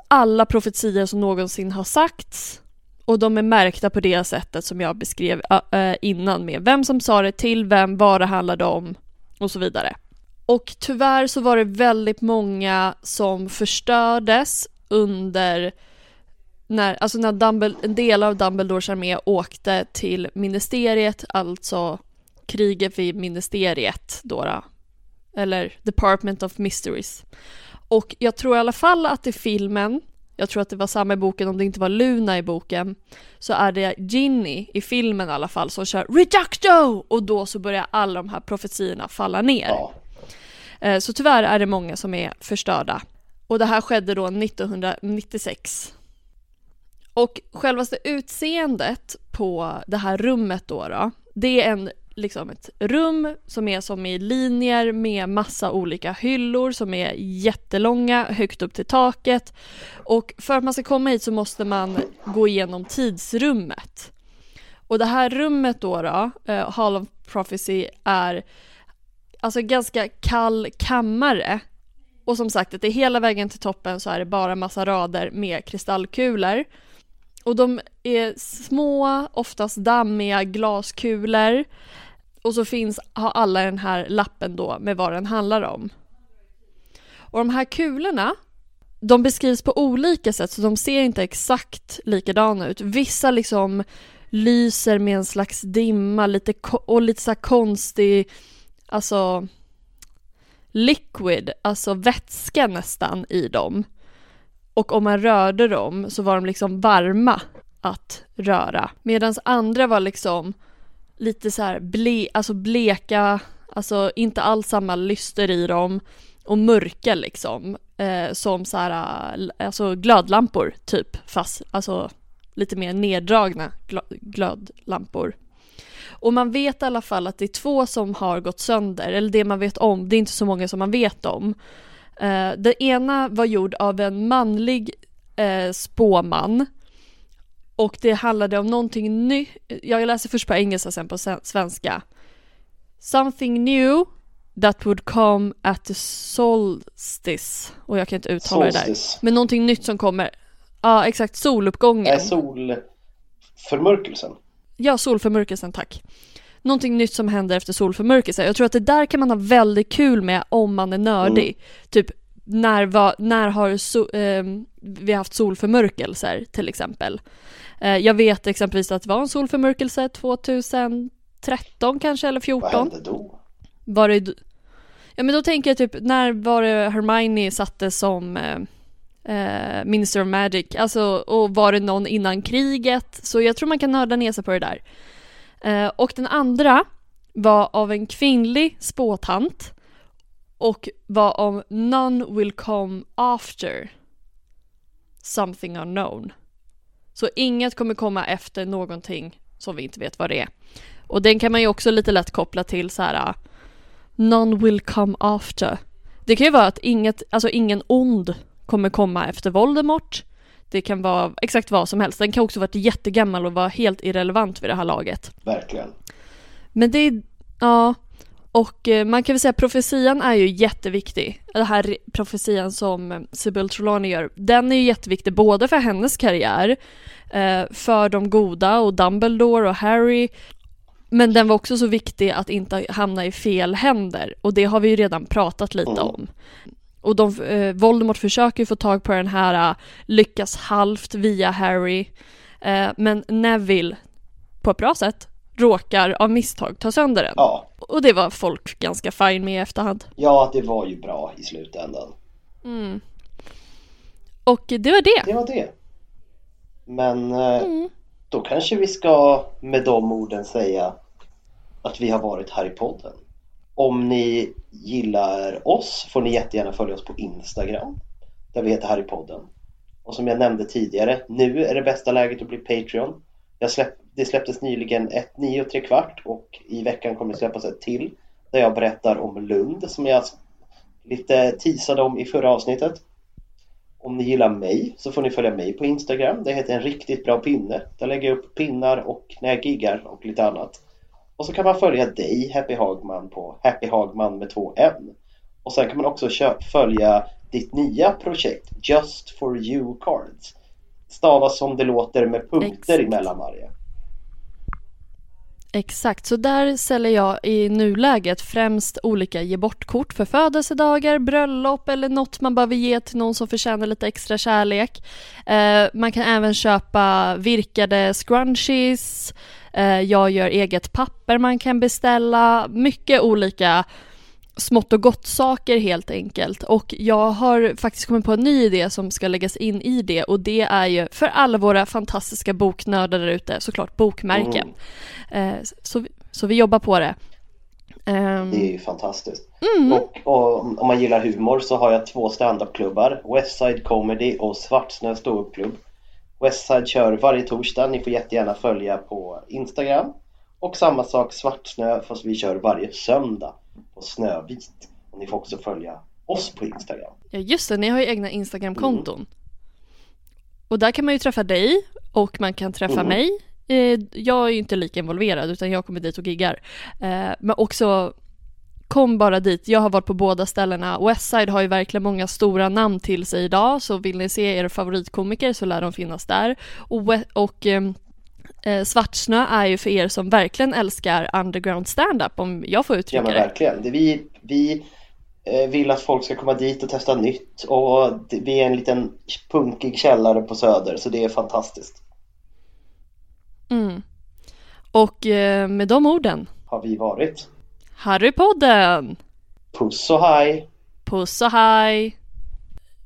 alla profetier som någonsin har sagts och de är märkta på det sättet som jag beskrev innan med vem som sa det till vem, vad det handlade om och så vidare. Och tyvärr så var det väldigt många som förstördes under när, alltså när Dumbledore, en del av Dumbledores armé åkte till ministeriet, alltså kriget vid ministeriet då, då, eller Department of Mysteries. Och jag tror i alla fall att i filmen, jag tror att det var samma i boken om det inte var Luna i boken, så är det Ginny i filmen i alla fall som kör Reducto! Och då så börjar alla de här profetiorna falla ner. Ja. Eh, så tyvärr är det många som är förstörda. Och det här skedde då 1996. Och självaste utseendet på det här rummet då, då det är en, liksom ett rum som är som i linjer med massa olika hyllor som är jättelånga, högt upp till taket. Och för att man ska komma hit så måste man gå igenom tidsrummet. Och det här rummet då, då uh, Hall of Prophecy, är alltså ganska kall kammare. Och som sagt, att det är hela vägen till toppen så är det bara massa rader med kristallkulor. Och de är små, oftast dammiga glaskulor. Och så finns, har alla den här lappen då med vad den handlar om. Och de här kulorna, de beskrivs på olika sätt så de ser inte exakt likadana ut. Vissa liksom lyser med en slags dimma lite och lite så konstig, alltså liquid, alltså vätska nästan i dem. Och om man rörde dem så var de liksom varma att röra. Medan andra var liksom lite så här ble, alltså bleka, alltså inte alls samma lyster i dem och mörka liksom. Eh, som så här, alltså glödlampor typ, fast alltså lite mer neddragna glödlampor. Och man vet i alla fall att det är två som har gått sönder, eller det man vet om, det är inte så många som man vet om. Uh, den ena var gjord av en manlig uh, spåman och det handlade om någonting nytt. Jag läser först på engelska sen på svenska. Something new that would come at the solstice. Och jag kan inte uttala solstice. det där. Men någonting nytt som kommer. Ja, exakt. Soluppgången. Är solförmörkelsen? Ja, solförmörkelsen, tack. Någonting nytt som händer efter solförmörkelse. Jag tror att det där kan man ha väldigt kul med om man är nördig. Mm. Typ när, var, när har so, eh, vi haft solförmörkelser till exempel. Eh, jag vet exempelvis att det var en solförmörkelse 2013 kanske eller 14. Vad hände då? Var det, ja men då tänker jag typ, när var det Hermione satte som eh, eh, Minister of Magic? Alltså, och var det någon innan kriget? Så jag tror man kan nörda ner sig på det där. Eh, och den andra var av en kvinnlig spåtant och var om None will come after something unknown. Så inget kommer komma efter någonting som vi inte vet vad det är. Och den kan man ju också lite lätt koppla till så här ah, None will come after. Det kan ju vara att inget, alltså ingen ond kommer komma efter Voldemort. Det kan vara exakt vad som helst. Den kan också vara jättegammal och vara helt irrelevant vid det här laget. Verkligen. Men det är, ja, och eh, man kan väl säga att profetian är ju jätteviktig. Den här profetian som eh, Sibyl Trelawney gör, den är ju jätteviktig både för hennes karriär, eh, för de goda och Dumbledore och Harry. Men den var också så viktig att inte hamna i fel händer och det har vi ju redan pratat lite Mm. om. Och de, eh, Voldemort försöker få tag på den här, eh, lyckas halvt via Harry. Eh, men Neville, på ett bra sätt, råkar av misstag ta sönder den. Ja. Och det var folk ganska fine med i efterhand. Ja, det var ju bra i slutändan. Mm. Och det var det. Det var det. Men eh, Mm. då kanske vi ska med de orden säga att vi har varit här i podden. Om ni gillar oss får ni jättegärna följa oss på Instagram där vi heter Harrypodden. Och som jag nämnde tidigare, nu är det bästa läget att bli Patreon. Jag släpp, det släpptes nyligen ett 9 och 3 kvart och i veckan kommer det släppas ett till där jag berättar om Lund som jag lite teasade om i förra avsnittet. Om ni gillar mig så får ni följa mig på Instagram. Det heter en riktigt bra pinne. Där lägger jag upp pinnar och när jag giggar och lite annat. Och så kan man följa dig, Happy Hagman, på Happy Hagman med två N. Och sen kan man också följa ditt nya projekt Just for you cards. Stavas som det låter med punkter Exakt. emellan varje. Exakt, så där säljer jag i nuläget främst olika ge bort-kort för födelsedagar, bröllop eller något man behöver ge till någon som förtjänar lite extra kärlek. Eh, man kan även köpa virkade scrunchies, eh, jag gör eget papper man kan beställa, mycket olika smått och gott saker helt enkelt. Och jag har faktiskt kommit på en ny idé som ska läggas in i det och det är ju för alla våra fantastiska boknördar där ute såklart bokmärken. Eh, så, så vi jobbar på det. Ehm, Det är ju fantastiskt. Mm. Och, och om man gillar humor så har jag två standupklubbar. Westside Comedy och Svartsnö ståuppklubb. Westside kör varje torsdag. Ni får jättegärna följa på Instagram. Och samma sak Svartsnö fast vi kör varje söndag på Snövit. Och ni får också följa oss på Instagram. Ja just det, ni har ju egna Instagramkonton. Och där kan man ju träffa dig och man kan träffa Mm. mig. Eh, Jag är ju inte lika involverad utan jag kommer dit och giggar. Eh, Men också kom bara dit. Jag har varit på båda ställena. Westside har ju verkligen många stora namn till sig idag så vill ni se er favoritkomiker så lär de finnas där. Och, och ehm, eh, Svartsnö är ju för er som verkligen älskar underground stand-up om jag får Ja uttrycka men det. verkligen. Det vi, vi eh, vill att folk ska komma dit och testa nytt. Och vi är en liten punkig källare på Söder så det är fantastiskt. Mm. Och eh, med de orden, Har vi varit. Harrypodden! Puss och hej! Puss och hej!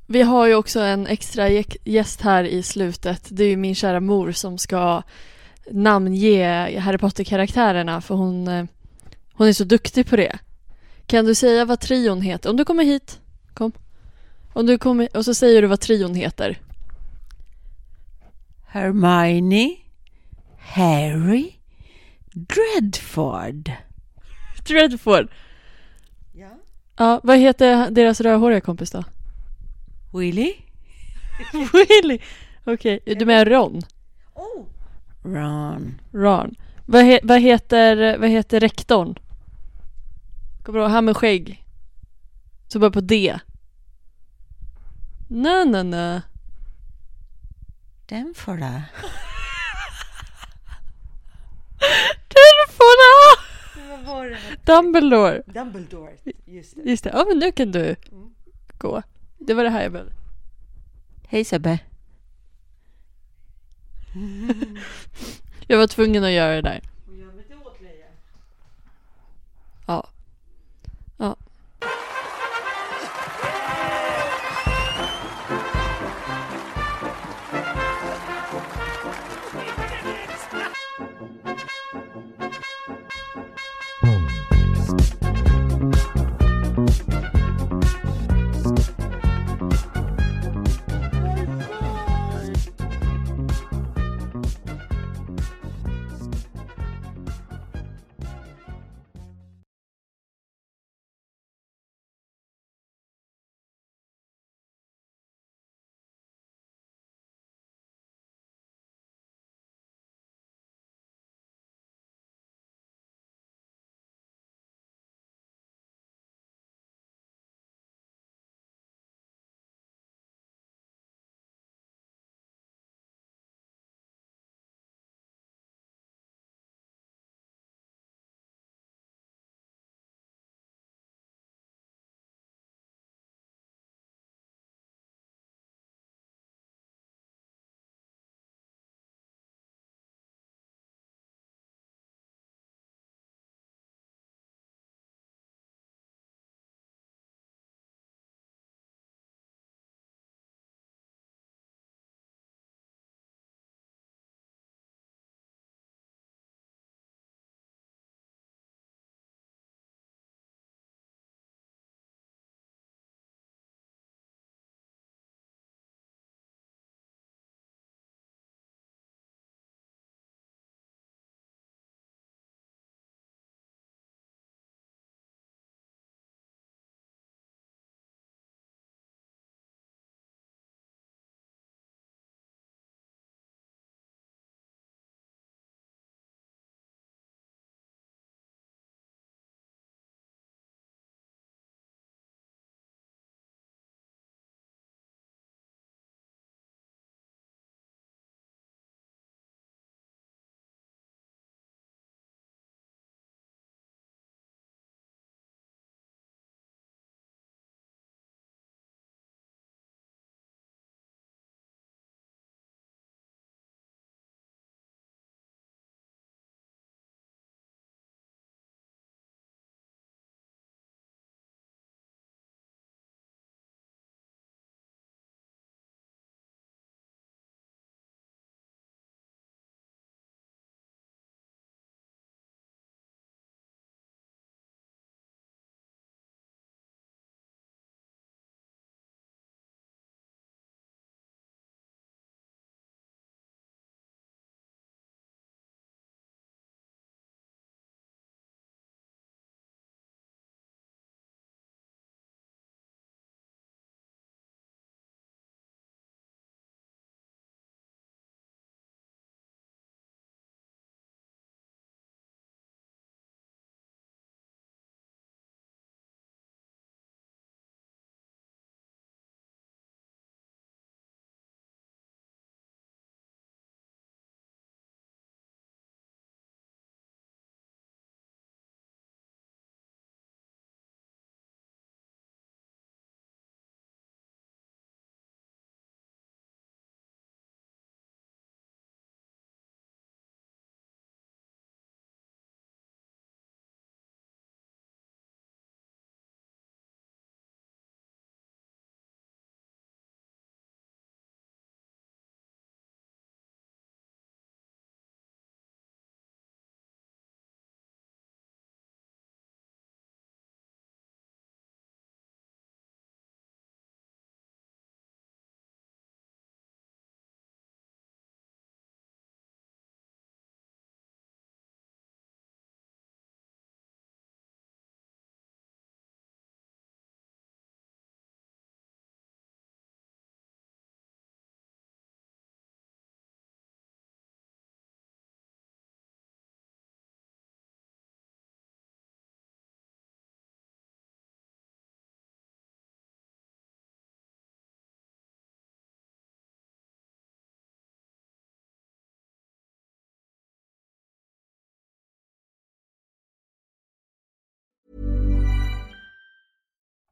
Vi har ju också en extra gä- gäst här i slutet. Det är ju min kära mor som ska namnge Harry Potter-karaktärerna för hon, eh, hon är så duktig på det. Kan du säga vad trion heter? Om du kommer hit, kom. Om du kommer, och så säger du vad trion heter. Hermione, Harry, Dreadford. Dreadford. Ja. Ja, vad heter deras rödhåriga kompis då? Willy, Willy! Okej, du menar Ron? Ron, Ron. Vad, he- vad, heter, vad heter rektorn? Kommer du ihåg han med skägg? Som börjar på D. Nej, nej, nej. den får det. Den får det? Dumbledore. Dumbledore, just det. Just det, ja men nu kan du gå. Det var det här jag behövde. Hej Sebbe. Jag var tvungen att göra det där. Ja. Ja.